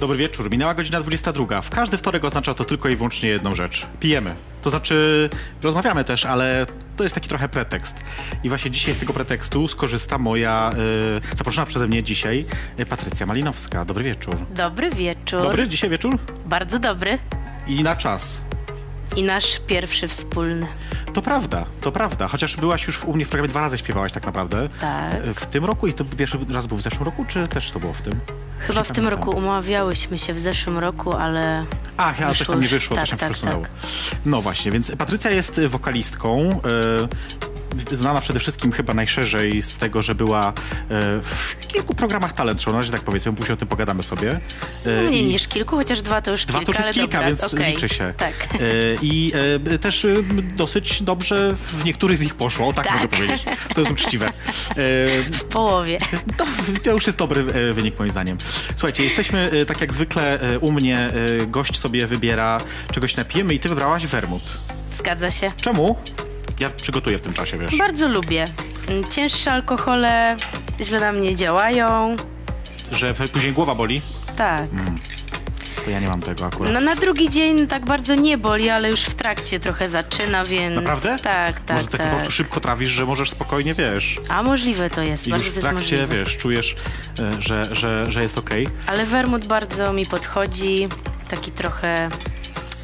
Dobry wieczór. Minęła godzina 22. W każdy wtorek oznacza to tylko i wyłącznie jedną rzecz. Pijemy. To znaczy, rozmawiamy też, ale to jest taki trochę pretekst. I właśnie dzisiaj z tego pretekstu skorzysta moja, y, zaproszona przeze mnie dzisiaj, y, Patrycja Malinowska. Dobry wieczór. Dobry wieczór. Dobry dzisiaj wieczór? Bardzo dobry. I na czas. I nasz pierwszy wspólny. To prawda, to prawda. Chociaż byłaś już u mnie w programie dwa razy śpiewałaś tak naprawdę. Tak. W tym roku i to pierwszy raz był w zeszłym roku, czy też to było w tym? Chyba w tym roku umawiałyśmy się w zeszłym roku, ale Ach, ja coś tam nie wyszło, tak, coś tam tak, się przesunęło. tak. No właśnie, więc Patrycja jest wokalistką. Znana przede wszystkim chyba najszerzej z tego, że była y, w kilku programach talent show, no, że tak powiedzmy, później o tym pogadamy sobie. Y, mniej i- niż kilku, chociaż dwa to już Dwa kilka, to już kilka, dobra, więc okej. liczy się. Tak. Y, I też dosyć dobrze w niektórych z nich poszło, tak, Tak. mogę powiedzieć. To jest uczciwe. W połowie. to, to już jest dobry e, wynik moim zdaniem. Słuchajcie, jesteśmy e, tak jak zwykle e, u mnie, e, gość sobie wybiera czegoś napijemy i ty wybrałaś wermut. Zgadza się. Czemu? Ja przygotuję w tym czasie, wiesz. Bardzo lubię. Mm, Cięższe alkohole źle na mnie działają. Że później głowa boli? Tak. To ja nie mam tego akurat. No na drugi dzień tak bardzo nie boli, ale już w trakcie trochę zaczyna, więc... Naprawdę? Tak, tak, Może tak, po tak. prostu szybko trawisz, że możesz spokojnie, wiesz. A możliwe to jest, I bardzo już w trakcie, wiesz, czujesz, e, że, że, że jest okej. Ale wermut bardzo mi podchodzi, taki trochę,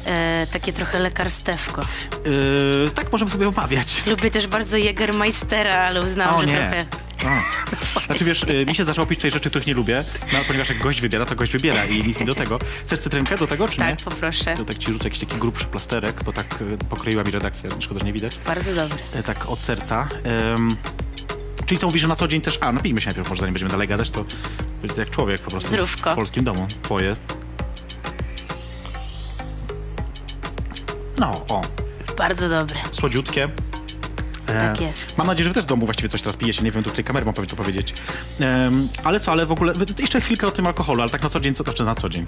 e, takie trochę lekarstewko. Yy, tak możemy sobie omawiać. Lubię też bardzo Jägermeistera, ale uznałam, O że nie. trochę... A. Znaczy wiesz, y, mi się zaczęło pić tej rzeczy, których nie lubię, no, ponieważ jak gość wybiera, to gość wybiera i nic mi do tego. Chcesz cytrynkę do tego, czy nie? Tak, poproszę. To tak ci rzucę jakiś taki grubszy plasterek, bo tak y, pokroiła mi redakcja, szkoda, że nie widać. Bardzo dobry. E, Tak od serca. Ym, czyli to mówisz, że na co dzień też... A, napijmy się najpierw, może zanim będziemy dalej gadać, to będzie jak człowiek po prostu Zdrówko. w polskim domu. Twoje. No, o, Bardzo dobry. słodziutkie. E, Tak jest. Mam nadzieję, że wy też w domu właściwie coś teraz pijecie. Nie wiem, tutaj kamerę mam to powiedzieć. Ale co, ale w ogóle... Jeszcze chwilkę o tym alkoholu, ale tak na co dzień, co znaczy na co dzień?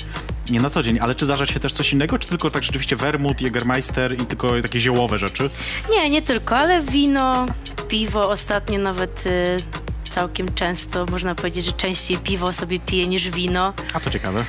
Nie na co dzień, ale czy zdarza się też coś innego, czy tylko tak rzeczywiście wermut, Jägermeister i tylko takie ziołowe rzeczy? Nie, nie tylko, ale wino, piwo, ostatnio nawet y, całkiem często, można powiedzieć, że częściej piwo sobie piję niż wino. A to ciekawe.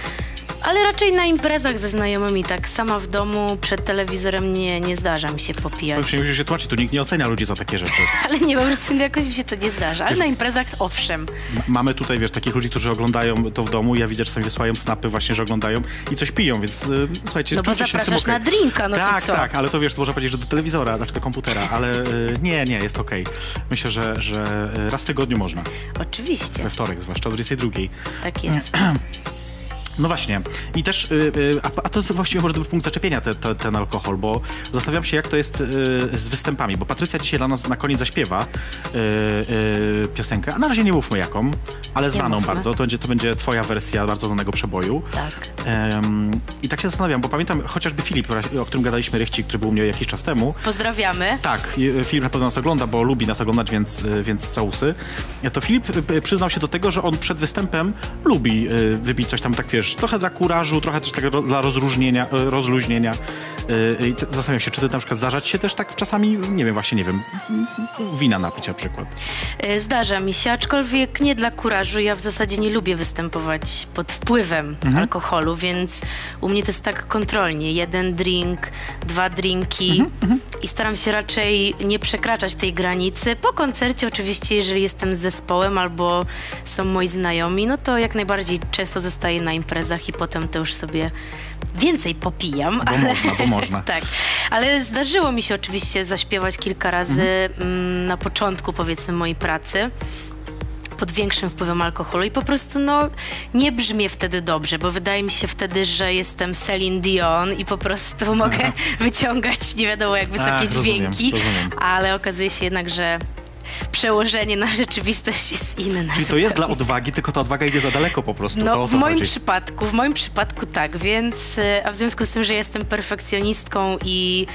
Ale raczej na imprezach ze znajomymi, tak sama w domu, przed telewizorem nie, nie zdarza mi się popijać. już nie musisz się tłumaczyć, tu nikt nie ocenia ludzi za takie rzeczy. Ale nie, po prostu jakoś mi się to nie zdarza. Ale na imprezach owszem. Mamy tutaj, wiesz, takich ludzi, którzy oglądają to w domu ja widzę, że czasami wysyłają snapy właśnie, że oglądają i coś piją, więc y, słuchajcie, No bo zapraszasz na drinka, no to tak, co? tak, ale to wiesz, to można powiedzieć, że do telewizora, znaczy do komputera, ale y, nie, nie, jest okej. Myślę, że, że y, raz w tygodniu można, Oczywiście, we wtorek zwłaszcza o 22. tak jest. No właśnie. I też, y, y, a, a to jest właściwie może dobry punkt zaczepienia te, te, ten alkohol, bo zastanawiam się, jak to jest y, z występami, bo Patrycja dzisiaj dla nas na koniec zaśpiewa piosenkę, a na razie nie mówmy jaką, ale znaną bardzo. To będzie, to będzie twoja wersja bardzo znanego przeboju. Tak. Em, I tak się zastanawiam, bo pamiętam chociażby Filip, o którym gadaliśmy, Rychci, który był u mnie jakiś czas temu, Pozdrawiamy. tak, i- Filip na pewno nas ogląda, bo lubi nas oglądać, więc, y, więc całusy. To Filip przyznał się do tego, że on przed występem lubi wypić coś tam, tak wiesz, trochę dla kurażu, trochę też tego dla rozróżnienia, rozluźnienia. I zastanawiam się, czy ty na przykład zdarza ci się też tak czasami, nie wiem, właśnie, nie wiem, wina napić na przykład. E, Zdarza mi się, aczkolwiek nie dla kurażu. Ja w zasadzie nie lubię występować pod wpływem Mhm. alkoholu, więc u mnie to jest tak kontrolnie. Jeden drink, dwa drinki Mhm, i staram się raczej nie przekraczać tej granicy. Po koncercie oczywiście, jeżeli jestem z zespołem albo są moi znajomi, no to jak najbardziej często zostaję na imprezach i potem to już sobie więcej popijam. Bo można, bo można. tak, ale zdarzyło mi się oczywiście zaśpiewać kilka razy mm, na początku powiedzmy mojej pracy pod większym wpływem alkoholu i po prostu no nie brzmię wtedy dobrze, bo wydaje mi się wtedy, że jestem Celine Dion i po prostu mogę wyciągać nie wiadomo jak wysokie Tak, rozumiem, dźwięki, rozumiem. ale okazuje się jednak, że przełożenie na rzeczywistość jest inne. Czyli to jest dla odwagi, tylko ta odwaga idzie za daleko po prostu. No, w moim chodzi. przypadku, w moim przypadku tak, więc, e, a w związku z tym, że jestem perfekcjonistką i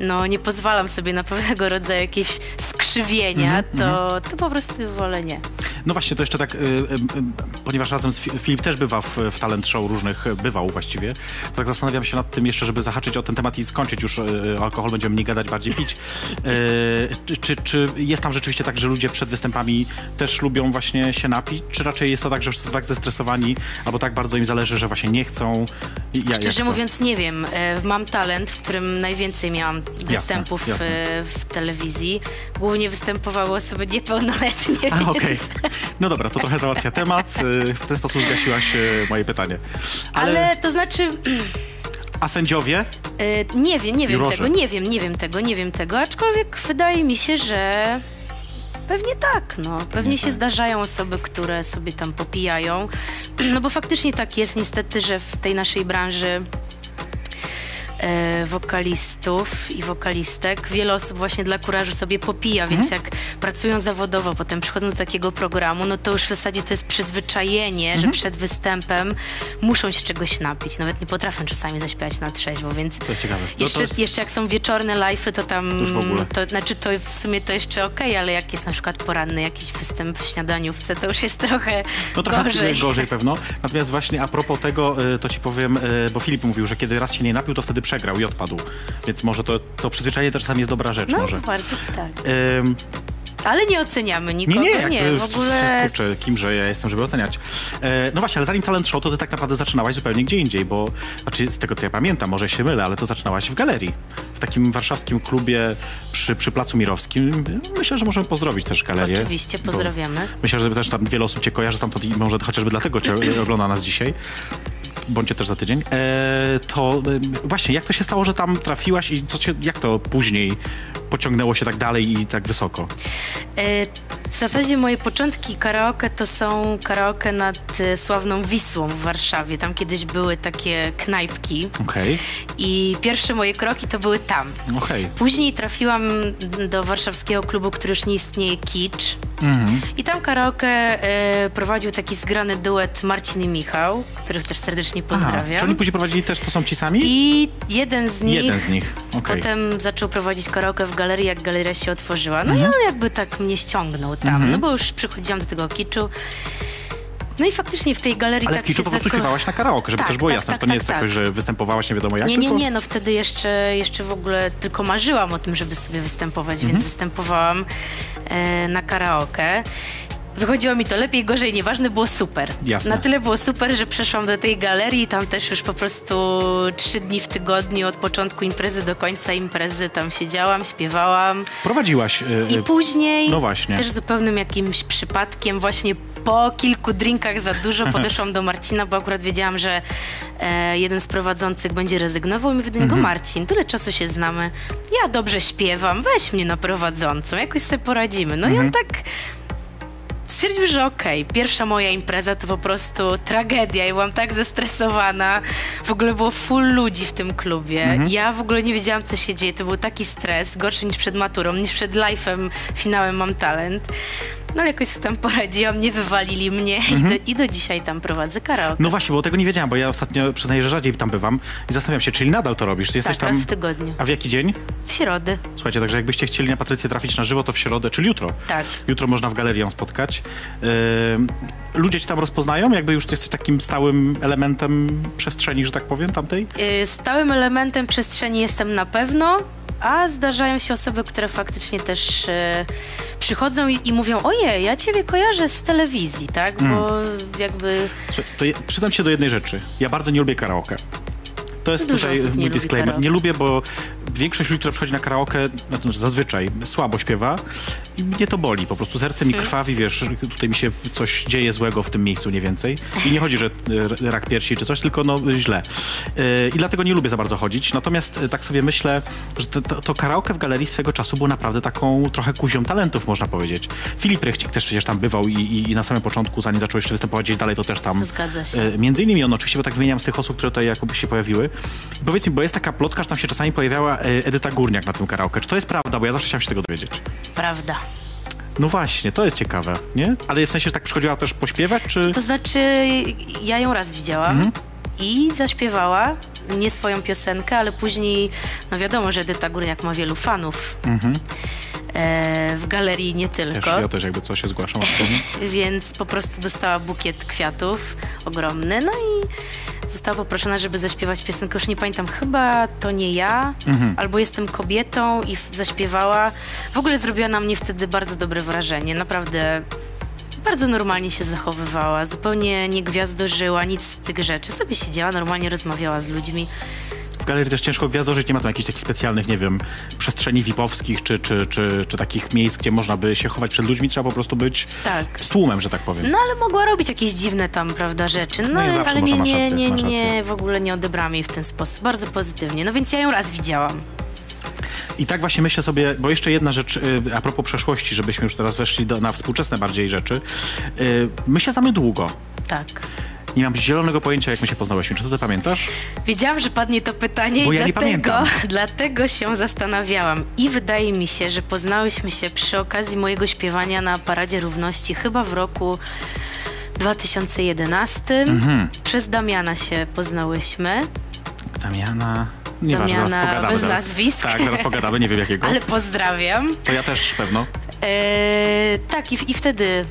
no, nie pozwalam sobie na pewnego rodzaju jakieś skrzywienia, Mhm, to, to po prostu wolę nie. No właśnie, to jeszcze tak, y, y, y, ponieważ razem z Fi- Filip też bywa w, w talent show różnych, bywał właściwie, to tak zastanawiam się nad tym jeszcze, żeby zahaczyć o ten temat i skończyć już alkohol, będziemy mniej gadać, bardziej pić. Czy, czy jest tam rzeczywiście tak, że ludzie przed występami też lubią właśnie się napić, czy raczej jest to tak, że wszyscy są tak zestresowani, albo tak bardzo im zależy, że właśnie nie chcą? Ja, Szczerze mówiąc, nie wiem. E, Mam talent, w którym najwięcej miałam występów jasne. e, w telewizji. Głównie występowały osoby niepełnoletnie. A, okej. No dobra, to trochę załatwia temat. Y, W ten sposób zgasiłaś moje pytanie. Ale, Ale to znaczy, A sędziowie? e, nie wiem, nie wiem tego, nie wiem, nie wiem tego, nie wiem tego, aczkolwiek wydaje mi się, że pewnie tak, no. Pewnie się zdarzają osoby, które sobie tam popijają, no bo faktycznie tak jest niestety, że w tej naszej branży wokalistów i wokalistek. Wiele osób właśnie dla kurażu sobie popija, więc jak pracują zawodowo, potem przychodzą do takiego programu, no to już w zasadzie to jest przyzwyczajenie, że przed występem muszą się czegoś napić. Nawet nie potrafią czasami zaśpiewać na trzeźwo, więc To jest ciekawe. No jeszcze, jest- jeszcze jak są wieczorne live'y, to tam... To już w ogóle. To, znaczy to w sumie to jeszcze okej, ale jak jest na przykład poranny jakiś występ w śniadaniówce, to już jest trochę No trochę gorzej. gorzej. pewno. Natomiast właśnie a propos tego, y, to ci powiem, y, bo Filip mówił, że kiedy raz się nie napił, to wtedy przegrał i odpadł. Więc może to, to przyzwyczajenie też czasami jest dobra rzecz. No, może. bardzo tak. Ym, Ale nie oceniamy nie, nikogo, nie, jakby, w ogóle... Kurczę, kimże ja jestem, żeby oceniać. E, no właśnie, ale zanim talent show, to ty tak naprawdę zaczynałaś zupełnie gdzie indziej, bo, znaczy z tego co ja pamiętam, może się mylę, ale to zaczynałaś w galerii. W takim warszawskim klubie przy, przy Placu Mirowskim. Myślę, że możemy pozdrowić też galerię. Oczywiście, pozdrawiamy. Myślę, że też tam wiele osób cię kojarzy stamtąd i może chociażby dlatego cię ogląda nas dzisiaj. Bądźcie też za tydzień. E, to e, właśnie, jak to się stało, że tam trafiłaś i co cię, jak to później pociągnęło się tak dalej i tak wysoko? W zasadzie moje początki karaoke to są karaoke nad e, sławną Wisłą w Warszawie. Tam kiedyś były takie knajpki Okej, i pierwsze moje kroki to były tam. okej. Później trafiłam do warszawskiego klubu, który już nie istnieje, Kicz. Mhm. I tam karaoke e, prowadził taki zgrany duet Marcin i Michał, których też serdecznie Aha, pozdrawiam. czy oni później prowadzili też, to są ci sami? I jeden z nich, Jeden z nich, okej. potem zaczął prowadzić karaoke w galerii, jak galeria się otworzyła. No Mhm. i on jakby tak mnie ściągnął tam, no bo już przychodziłam do tego kiczu. No i faktycznie w tej galerii Ale tak w Kiczu po prostu zako- śpiewałaś na karaoke, żeby Tak, też było tak, jasne, że tak, to nie tak, jest tak. jakoś, że występowałaś nie wiadomo jak, Nie, nie, tylko... nie, no wtedy jeszcze, jeszcze w ogóle tylko marzyłam o tym, żeby sobie występować, Mhm. więc występowałam e, na karaoke. Wychodziło mi to lepiej, gorzej, nieważne, było super. Jasne. Na tyle było super, że przeszłam do tej galerii tam też już po prostu trzy dni w tygodniu, od początku imprezy do końca imprezy tam siedziałam, śpiewałam. Prowadziłaś... y, I y, później no właśnie. też zupełnym jakimś przypadkiem właśnie po kilku drinkach za dużo podeszłam do Marcina, bo akurat wiedziałam, że e, jeden z prowadzących będzie rezygnował i mówię do Mhm. niego, Marcin, tyle czasu się znamy, ja dobrze śpiewam, weź mnie na prowadzącą, jakoś sobie poradzimy. No i Mhm. on tak stwierdził, że okej, pierwsza moja impreza to po prostu tragedia i byłam tak zestresowana. W ogóle było full ludzi w tym klubie. Mhm. Ja w ogóle nie wiedziałam, co się dzieje. To był taki stres, gorszy niż przed maturą, niż przed live'em, finałem Mam Talent. No ale jakoś sobie tam poradziłam, nie wywalili mnie i, do, i do dzisiaj tam prowadzę karaoke. No właśnie, bo tego nie wiedziałam, bo ja ostatnio przyznaję, że rzadziej tam bywam i zastanawiam się, czyli nadal to robisz? Ty jesteś tak, tam... raz w tygodniu. A w jaki dzień? W środę. Słuchajcie, także jakbyście chcieli na Patrycję trafić na żywo, to w środę, czyli jutro. Tak. Jutro można w galerii ją spotkać. Yy, ludzie ci tam rozpoznają? Jakby już jesteś takim stałym elementem przestrzeni, że tak powiem, tamtej? Y, Stałym elementem przestrzeni jestem na pewno, a zdarzają się osoby, które faktycznie też e, przychodzą i, i mówią, ojej, ja ciebie kojarzę z telewizji, tak? Bo jakby Słuchaj, to ja, przyznam się do jednej rzeczy. Ja bardzo nie lubię karaoke. To jest Dużo tutaj nie mój disclaimer. Nie lubię, bo większość ludzi, która przychodzi na karaoke, no to zazwyczaj słabo śpiewa i mnie to boli. Po prostu serce mi Mhm. krwawi, wiesz, tutaj mi się coś dzieje złego w tym miejscu, nie więcej. I nie chodzi, że e, rak piersi czy coś, tylko no źle. E, I dlatego nie lubię za bardzo chodzić. Natomiast e, tak sobie myślę, że to, to, karaoke w galerii swego czasu było naprawdę taką trochę kuzią talentów, można powiedzieć. Filip Rechcik też przecież tam bywał i, i, i na samym początku, zanim zaczął jeszcze występować gdzieś dalej, to też tam Zgadza się. Między innymi on oczywiście, bo tak wymieniam z tych osób, które tutaj jakoby się pojawiły. Powiedz mi, bo jest taka plotka, że tam się czasami pojawiała e, Edyta Górniak na tym karaoke. Czy to jest prawda? Bo ja zawsze chciałem się tego dowiedzieć. prawda. No właśnie, to jest ciekawe, nie? Ale w sensie, że tak przychodziła też pośpiewać, czy... To znaczy, ja ją raz widziałam Mhm. i zaśpiewała nie swoją piosenkę, ale później, no wiadomo, że Edyta Górniak ma wielu fanów. E, w galerii nie Mhm. Też, tylko. ja też jakby coś się zgłaszam. więc po prostu dostała bukiet kwiatów ogromny, no i została poproszona, żeby zaśpiewać piosenkę, już nie pamiętam, chyba to nie ja, albo jestem kobietą i zaśpiewała. W ogóle zrobiła na mnie wtedy bardzo dobre wrażenie, naprawdę bardzo normalnie się zachowywała, zupełnie nie gwiazdożyła, nic z tych rzeczy, sobie siedziała, normalnie rozmawiała z ludźmi. W galerii też ciężko gwiazdożyć, nie ma tam jakichś takich specjalnych, nie wiem, przestrzeni VIP-owskich, czy, czy, czy, czy takich miejsc, gdzie można by się chować przed ludźmi, trzeba po prostu być Tak. z tłumem, że tak powiem. No ale mogła robić jakieś dziwne tam, prawda, rzeczy. No, No i ale, zawsze ale można, nie, nie, rację, nie, nie, w ogóle nie odebrałam jej w ten sposób. Bardzo pozytywnie. No więc ja ją raz widziałam. I tak właśnie myślę sobie, bo jeszcze jedna rzecz y, a propos przeszłości, żebyśmy już teraz weszli do, na współczesne bardziej rzeczy. Y, my się znamy długo. Tak. Nie mam zielonego pojęcia, jak my się poznałyśmy. Czy to ty pamiętasz? Wiedziałam, że padnie to pytanie Bo i ja dlatego, dlatego się zastanawiałam. I wydaje mi się, że poznałyśmy się przy okazji mojego śpiewania na Paradzie Równości chyba w roku 2011. Mhm. Przez Damiana się poznałyśmy, Damiana... Nieważne, Damiana zaraz pogadamy. bez zaraz. nazwisk. Tak, zaraz pogadamy, nie wiem jakiego. ale pozdrawiam. To ja też pewno. Eee, tak, i, i wtedy,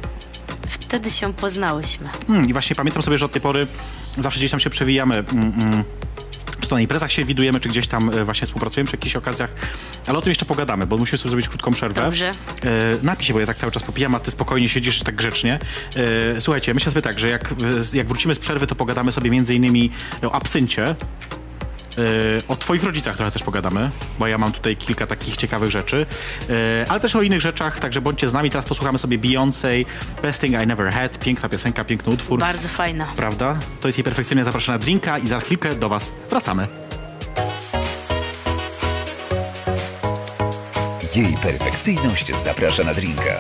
wtedy się poznałyśmy. Hmm, I właśnie pamiętam sobie, że od tej pory zawsze gdzieś tam się przewijamy. Mm, mm. Czy to na imprezach się widujemy, czy gdzieś tam e, właśnie współpracujemy przy jakichś okazjach. Ale o tym jeszcze pogadamy, bo musimy sobie zrobić krótką przerwę. Dobrze. E, napij się, bo ja tak cały czas popijam, a ty spokojnie siedzisz tak grzecznie. E, słuchajcie, myślę sobie tak, że jak, jak wrócimy z przerwy, to pogadamy sobie między innymi o absyncie. E, O twoich rodzicach trochę też pogadamy, bo ja mam tutaj kilka takich ciekawych rzeczy, E, ale też o innych rzeczach, także bądźcie z nami. Teraz posłuchamy sobie Beyoncé, Best Thing I Never Had, piękna piosenka, piękny utwór, Bardzo fajna. prawda? To jest jej perfekcyjnie zapraszana drinka i za chwilkę do was wracamy. Jej perfekcyjność zaprasza na drinka.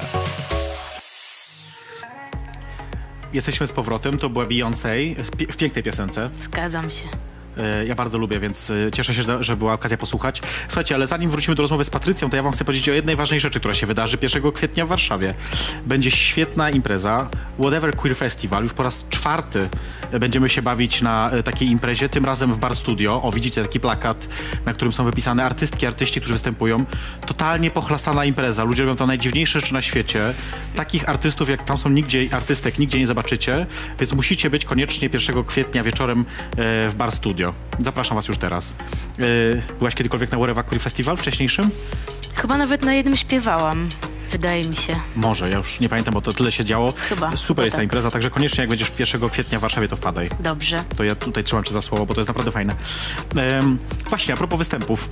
Jesteśmy z powrotem, to była Beyoncé w pięknej piosence. Zgadzam się. E, Ja bardzo lubię, więc e, cieszę się, że- była okazja posłuchać. Słuchajcie, ale zanim wrócimy do rozmowy z Patrycją, to ja wam chcę powiedzieć o jednej ważnej rzeczy, która się wydarzy 1 kwietnia w Warszawie. Będzie świetna impreza, Whatever Queer Festival. Już po raz czwarty będziemy się bawić na e, takiej imprezie, tym razem w Bar Studio. O, widzicie taki plakat, na którym są wypisane artystki, artyści, którzy występują. Totalnie pochlastana impreza. Ludzie robią to najdziwniejsze rzeczy na świecie. Takich artystów, jak tam są nigdzie, artystek nigdzie nie zobaczycie, więc musicie być koniecznie 1 kwietnia wieczorem w Bar Studio. Zapraszam was już teraz. E, byłaś kiedykolwiek na Whatever Queer Festival wcześniejszym? Chyba nawet na jednym śpiewałam. Wydaje mi się. Może, ja już nie pamiętam, bo to tyle się działo. Chyba, Super jest ta tak. impreza, także koniecznie jak będziesz 1 kwietnia w Warszawie, to wpadaj. Dobrze. To ja tutaj trzymam cię za słowo, bo to jest naprawdę fajne. Właśnie, a propos występów.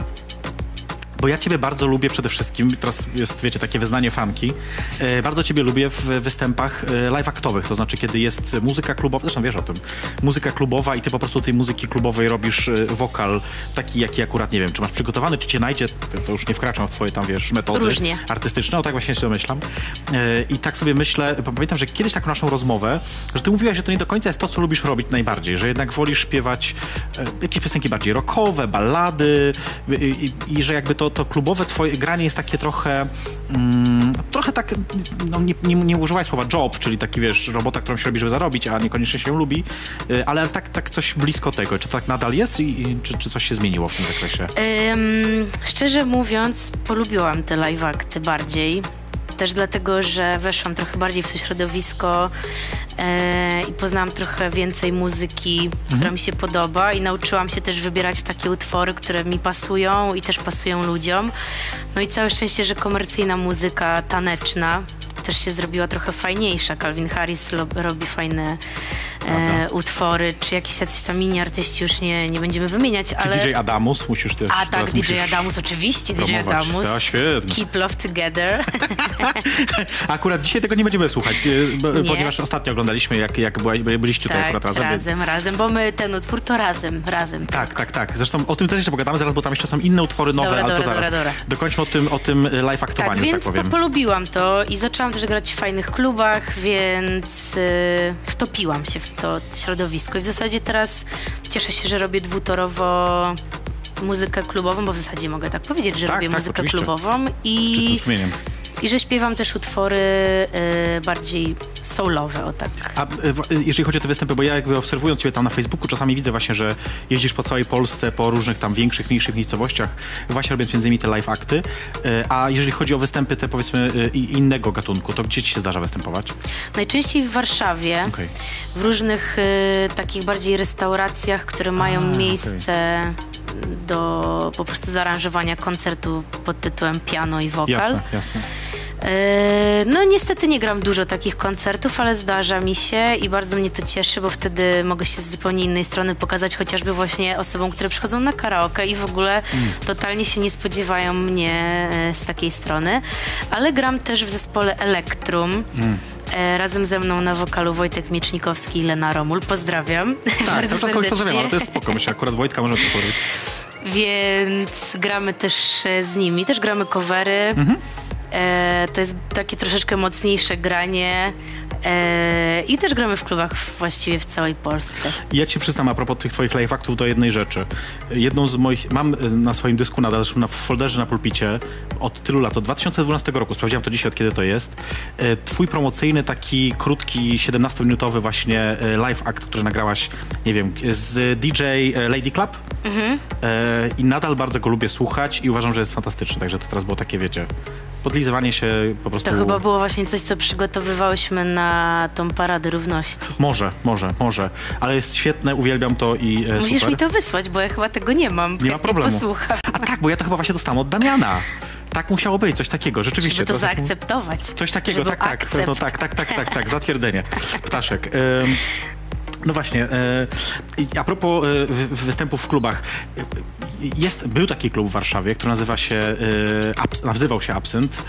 Bo ja ciebie bardzo lubię przede wszystkim, teraz jest, wiecie, takie wyznanie fanki, e, bardzo ciebie lubię w występach e, live aktowych, to znaczy kiedy jest muzyka klubowa, zresztą wiesz o tym, muzyka klubowa i ty po prostu tej muzyki klubowej robisz e, wokal taki, jaki akurat, nie wiem, czy masz przygotowany, czy cię najdzie, to, już nie wkraczam w twoje tam, wiesz, metody Różnie. artystyczne, o tak właśnie się domyślam. E, I tak sobie myślę, pamiętam, że kiedyś taką naszą rozmowę, że ty mówiłaś, że to nie do końca jest to, co lubisz robić najbardziej, że jednak wolisz śpiewać e, jakieś piosenki bardziej rockowe, ballady i, i, i że jakby to, to klubowe twoje granie jest takie trochę mm, trochę tak, no nie, nie, nie używaj słowa job, czyli taki, wiesz, robota, którą się robi, żeby zarobić, a niekoniecznie się lubi, e, ale tak, tak coś blisko tego. Czy tak nadal jest i, i czy, czy coś się zmieniło w tym zakresie? Szczerze mówiąc, polubiłam te live akty bardziej. Też dlatego, że weszłam trochę bardziej w to środowisko e, i poznałam trochę więcej muzyki, która mi się podoba i nauczyłam się też wybierać takie utwory, które mi pasują i też pasują ludziom. No i całe szczęście, że komercyjna muzyka taneczna też się zrobiła trochę fajniejsza. Calvin Harris robi fajne e, utwory, czy jakiś jacyś tam mini artyści już nie, nie będziemy wymieniać, Czy ale... DJ Adamus musisz też A tak, DJ Adamus, oczywiście, DJ. Adamus. Ja, świetnie. Keep Love Together. Akurat dzisiaj tego nie będziemy słuchać, e, Nie. ponieważ ostatnio oglądaliśmy, jak, jak byliście tutaj tak, akurat razem. razem, Więc... razem, bo my ten utwór to razem, razem. Tak, tak, tak. Zresztą o tym też jeszcze pogadamy zaraz, bo tam jeszcze są inne utwory nowe, Dobra, ale to dobra, zaraz. dobra, dobra. Dokończmy o tym, o tym live Tak, aktowaniu, tak więc powiem. po, polubiłam to i zaczęłam też grać w fajnych klubach, więc y, wtopiłam się w to środowisko. I w zasadzie teraz cieszę się, że robię dwutorowo muzykę klubową, bo w zasadzie mogę tak powiedzieć, że Tak, robię tak, muzykę oczywiście. klubową i. i że śpiewam też utwory y, bardziej soulowe, o tak. A e, wa- jeżeli chodzi o te występy, bo ja jakby obserwując Ciebie tam na Facebooku, czasami widzę właśnie, że jeździsz po całej Polsce, po różnych tam większych, mniejszych miejscowościach, właśnie robiąc między innymi te live akty. E, A jeżeli chodzi o występy te powiedzmy e, innego gatunku, to gdzie Ci się zdarza występować? Najczęściej w Warszawie, Okej. w różnych takich bardziej restauracjach, które mają A, miejsce do po prostu zaaranżowania koncertu pod tytułem piano i wokal. Jasne, jasne. E, No niestety nie gram dużo takich koncertów, ale zdarza mi się i bardzo mnie to cieszy, bo wtedy mogę się z zupełnie innej strony pokazać chociażby właśnie osobom, które przychodzą na karaoke i w ogóle totalnie się nie spodziewają mnie e, z takiej strony. Ale gram też w zespole Elektrum. E, Razem ze mną na wokalu Wojtek Miecznikowski i Lena Romul. Pozdrawiam. Tak, bardzo cały czas kogoś pozdrawiam, ale to jest spoko. Myślę, akurat Wojtka może to powiedzieć. Więc gramy też e, z nimi, też gramy covery. E, to jest takie troszeczkę mocniejsze granie. E, I też gramy w klubach właściwie w całej Polsce. Ja ci przyznam a propos tych twoich live aktów do jednej rzeczy. Jedną z moich, mam y, na swoim dysku nadal, zresztą na w folderze na pulpicie od tylu lat, od 2012 roku, sprawdziłem to dzisiaj od kiedy to jest, y, twój promocyjny taki krótki, 17-minutowy właśnie live act, który nagrałaś, nie wiem, z DJ Lady Club. Mhm. I nadal bardzo go lubię słuchać i uważam, że jest fantastyczny, także to teraz było takie, wiecie, podlizywanie się po prostu... To chyba było właśnie coś, co przygotowywałyśmy na tą Paradę Równości. Może, może, może, ale jest świetne, uwielbiam to i e, Musisz super. mi to wysłać, bo ja chyba tego nie mam. Nie ma problemu. posłucham. A tak, bo ja to chyba właśnie dostałam od Damiana. Tak musiało być, coś takiego, rzeczywiście. Żeby to jak- zaakceptować. Coś takiego, tak, tak, akcept. no tak, tak, tak, tak, tak, zatwierdzenie. Ptaszek. Ym, no właśnie, e, a propos e, wy- występów w klubach. E, Jest, był taki klub w Warszawie, który nazywa się, nazywał się Absynt.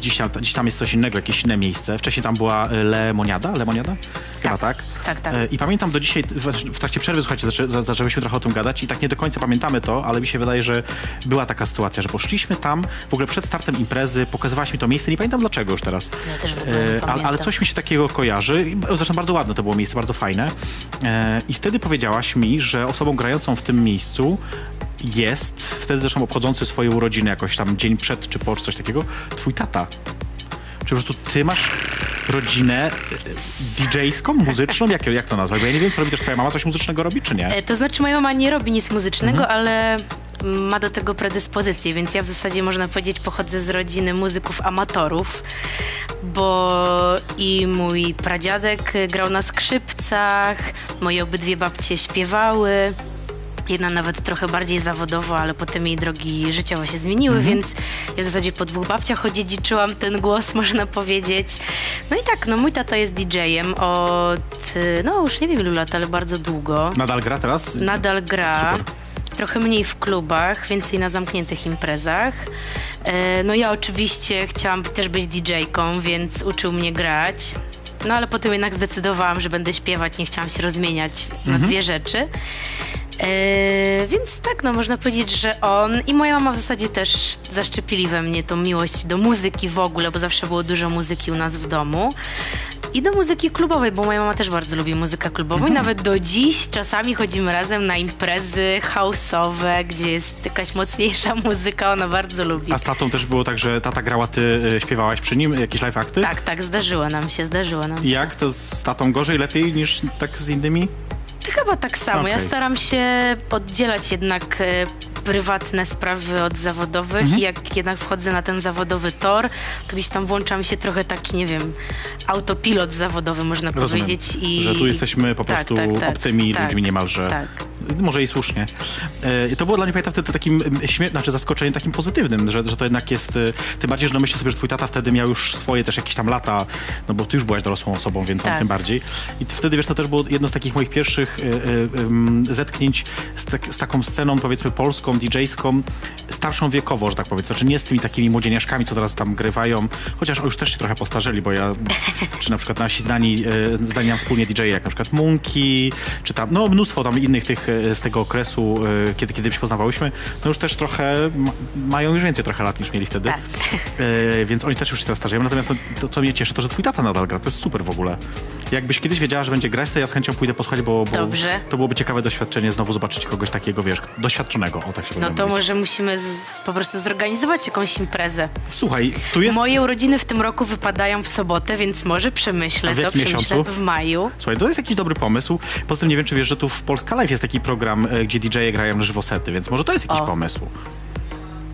Dziś tam, dziś tam jest coś innego, jakieś inne miejsce. Wcześniej tam była Lemoniada, Lemoniada? Chyba tak. Tak, tak. E, I pamiętam do dzisiaj, w, trakcie przerwy, słuchajcie, zaczę, za- zaczęłyśmy trochę o tym gadać i tak nie do końca pamiętamy to, ale mi się wydaje, że była taka sytuacja, że poszliśmy tam, w ogóle przed startem imprezy, pokazywałaś mi to miejsce, nie pamiętam dlaczego już teraz. Ja też w ogóle nie ale, pamiętam. ale coś mi się takiego kojarzy. Zresztą bardzo ładne to było miejsce, bardzo fajne. E, I wtedy powiedziałaś mi, że osobą grającą w tym miejscu jest, wtedy zresztą obchodzący swoje urodziny jakoś tam dzień przed czy po, czy coś takiego, twój tata. Czy po prostu ty masz rodzinę e, DJ-ską, muzyczną? Jak, jak to nazwać? Bo ja nie wiem, co robi też twoja mama, coś muzycznego robi, czy nie? E, To znaczy moja mama nie robi nic muzycznego, Mhm. ale ma do tego predyspozycję, więc ja w zasadzie można powiedzieć pochodzę z rodziny muzyków amatorów, bo i mój pradziadek grał na skrzypcach, moje obydwie babcie śpiewały. Jedna nawet trochę bardziej zawodowo, ale potem jej drogi życiowo się zmieniły, Mhm. więc ja w zasadzie po dwóch babciach odziedziczyłam ten głos, można powiedzieć. No i tak, no mój tata jest DJ-em od, no już nie wiem ilu lat, ale bardzo długo. Nadal gra teraz? Nadal gra. Super. Trochę mniej w klubach, więcej na zamkniętych imprezach. E, No ja oczywiście chciałam też być DJ-ką, więc uczył mnie grać. No ale potem jednak zdecydowałam, że będę śpiewać, nie chciałam się rozmieniać na dwie rzeczy. E, więc tak, no można powiedzieć, że on i moja mama w zasadzie też zaszczepili we mnie tą miłość do muzyki w ogóle, bo zawsze było dużo muzyki u nas w domu. I do muzyki klubowej, bo moja mama też bardzo lubi muzykę klubową i nawet do dziś czasami chodzimy razem na imprezy house'owe, gdzie jest jakaś mocniejsza muzyka, ona bardzo lubi. A z tatą też było tak, że tata grała, ty e, śpiewałaś przy nim, jakieś live akty? Tak, tak, zdarzyło nam się, zdarzyło nam się. jak? To z tatą gorzej, lepiej niż tak z innymi? Chyba tak samo. Ja Okej. staram się oddzielać jednak e, prywatne sprawy od zawodowych Mhm. i jak jednak wchodzę na ten zawodowy tor, to gdzieś tam włącza mi się trochę taki, nie wiem, autopilot zawodowy, można Rozumiem, powiedzieć. I... że tu jesteśmy po Tak, prostu tak, tak, obcymi tak, ludźmi niemalże. Tak. Może i słusznie. E, To było dla mnie, pamiętam, wtedy takim śmie- znaczy zaskoczeniem takim pozytywnym, że, że to jednak jest, e, tym bardziej, że no myślę sobie, że twój tata wtedy miał już swoje też jakieś tam lata, no bo ty już byłaś dorosłą osobą, więc on Tak. tym bardziej. I wtedy, wiesz, to też było jedno z takich moich pierwszych em, zetknięć z, tak, z taką sceną, powiedzmy, polską, DJ-ską, starszą wiekowo, że tak powiem. Znaczy nie z tymi takimi młodzieniaszkami, co teraz tam grywają, chociaż już też się trochę postarzeli, bo ja, czy na przykład nasi znani, znani nam wspólnie DJ, jak na przykład Munki, czy tam, no mnóstwo tam innych tych z tego okresu, e, kiedy, kiedy się poznawałyśmy, no już też trochę, ma, mają już więcej trochę lat niż mieli wtedy. Tak. E, więc oni też już się teraz starzeją. Natomiast no, to, co mnie cieszy, to że twój tata nadal gra. To jest super w ogóle. Jakbyś kiedyś wiedziała, że będzie grać, to ja z chęcią pójdę posłuchać, bo, bo Dobrze. to byłoby ciekawe doświadczenie znowu zobaczyć kogoś takiego, wiesz, doświadczonego. O, tak się No to mówić. może musimy z, po prostu zorganizować jakąś imprezę. Słuchaj, tu jest... Moje urodziny w tym roku wypadają w sobotę, więc może A przemyślę w to. Przemyślę miesiącu? w maju. Słuchaj, to jest jakiś dobry pomysł. Poza tym nie wiem, czy wiesz, że tu w Polska Live jest taki program, e, gdzie DJ-e grają na żywo sety, więc może to jest jakiś O. pomysł.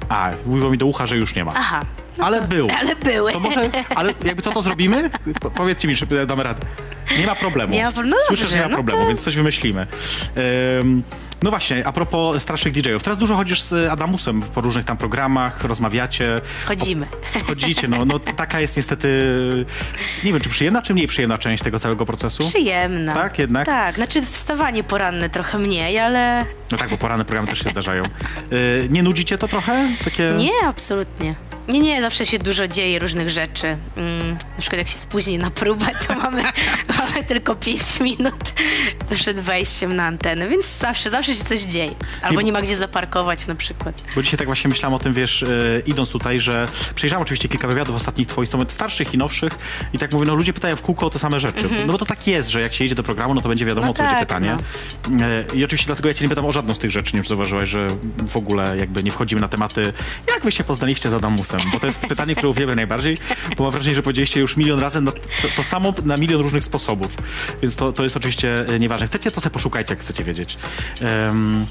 A, mówiło mi do ucha, że już nie ma. Aha. ale był. Ale były. To może, ale jakby co to zrobimy? Po- Powiedzcie mi, czy damy radę. Nie ma problemu. Nie ma pro- no Słyszę, dobrze, że nie ma no problemu, to- więc coś wymyślimy. Ym, no właśnie, a propos starszych DJ-ów. Teraz dużo chodzisz z Adamusem po różnych tam programach, rozmawiacie. Chodzimy. Chodzicie, no, no taka jest niestety, nie wiem, czy przyjemna, czy mniej przyjemna część tego całego procesu? Przyjemna. Tak, jednak? Tak, znaczy wstawanie poranne trochę mniej, ale No tak, bo poranne programy też się zdarzają. Yy, nie nudzi cię to trochę? Takie... nie, absolutnie. Nie, nie, zawsze się dużo dzieje różnych rzeczy. Mm, na przykład jak się spóźni na próbę, to mamy tylko 5 minut przed wejściem na antenę, więc zawsze, zawsze się coś dzieje. Albo Nie- nie ma gdzie zaparkować na przykład. Bo dzisiaj tak właśnie myślałem o tym, wiesz, yy, idąc tutaj, że przejrzałem oczywiście kilka wywiadów ostatnich twoich, starszych i nowszych i tak mówię, no ludzie pytają w kółko o te same rzeczy. No bo to tak jest, że jak się jedzie do programu, no to będzie wiadomo, No o co będzie tak, pytanie. Yy, I oczywiście dlatego ja cię nie pytam o żadną z tych rzeczy, nie wiem, czy zauważyłaś, że w ogóle jakby nie wchodzimy na tematy, jak wy się poznaliście z Adamusem, bo to jest pytanie, które uwielbiam najbardziej, bo mam wrażenie, że powiedzieliście już milion razy no, to, to samo na milion różnych sposobów, więc to, to jest oczywiście e, nieważne. Chcecie, to sobie poszukajcie, jak chcecie wiedzieć. Em,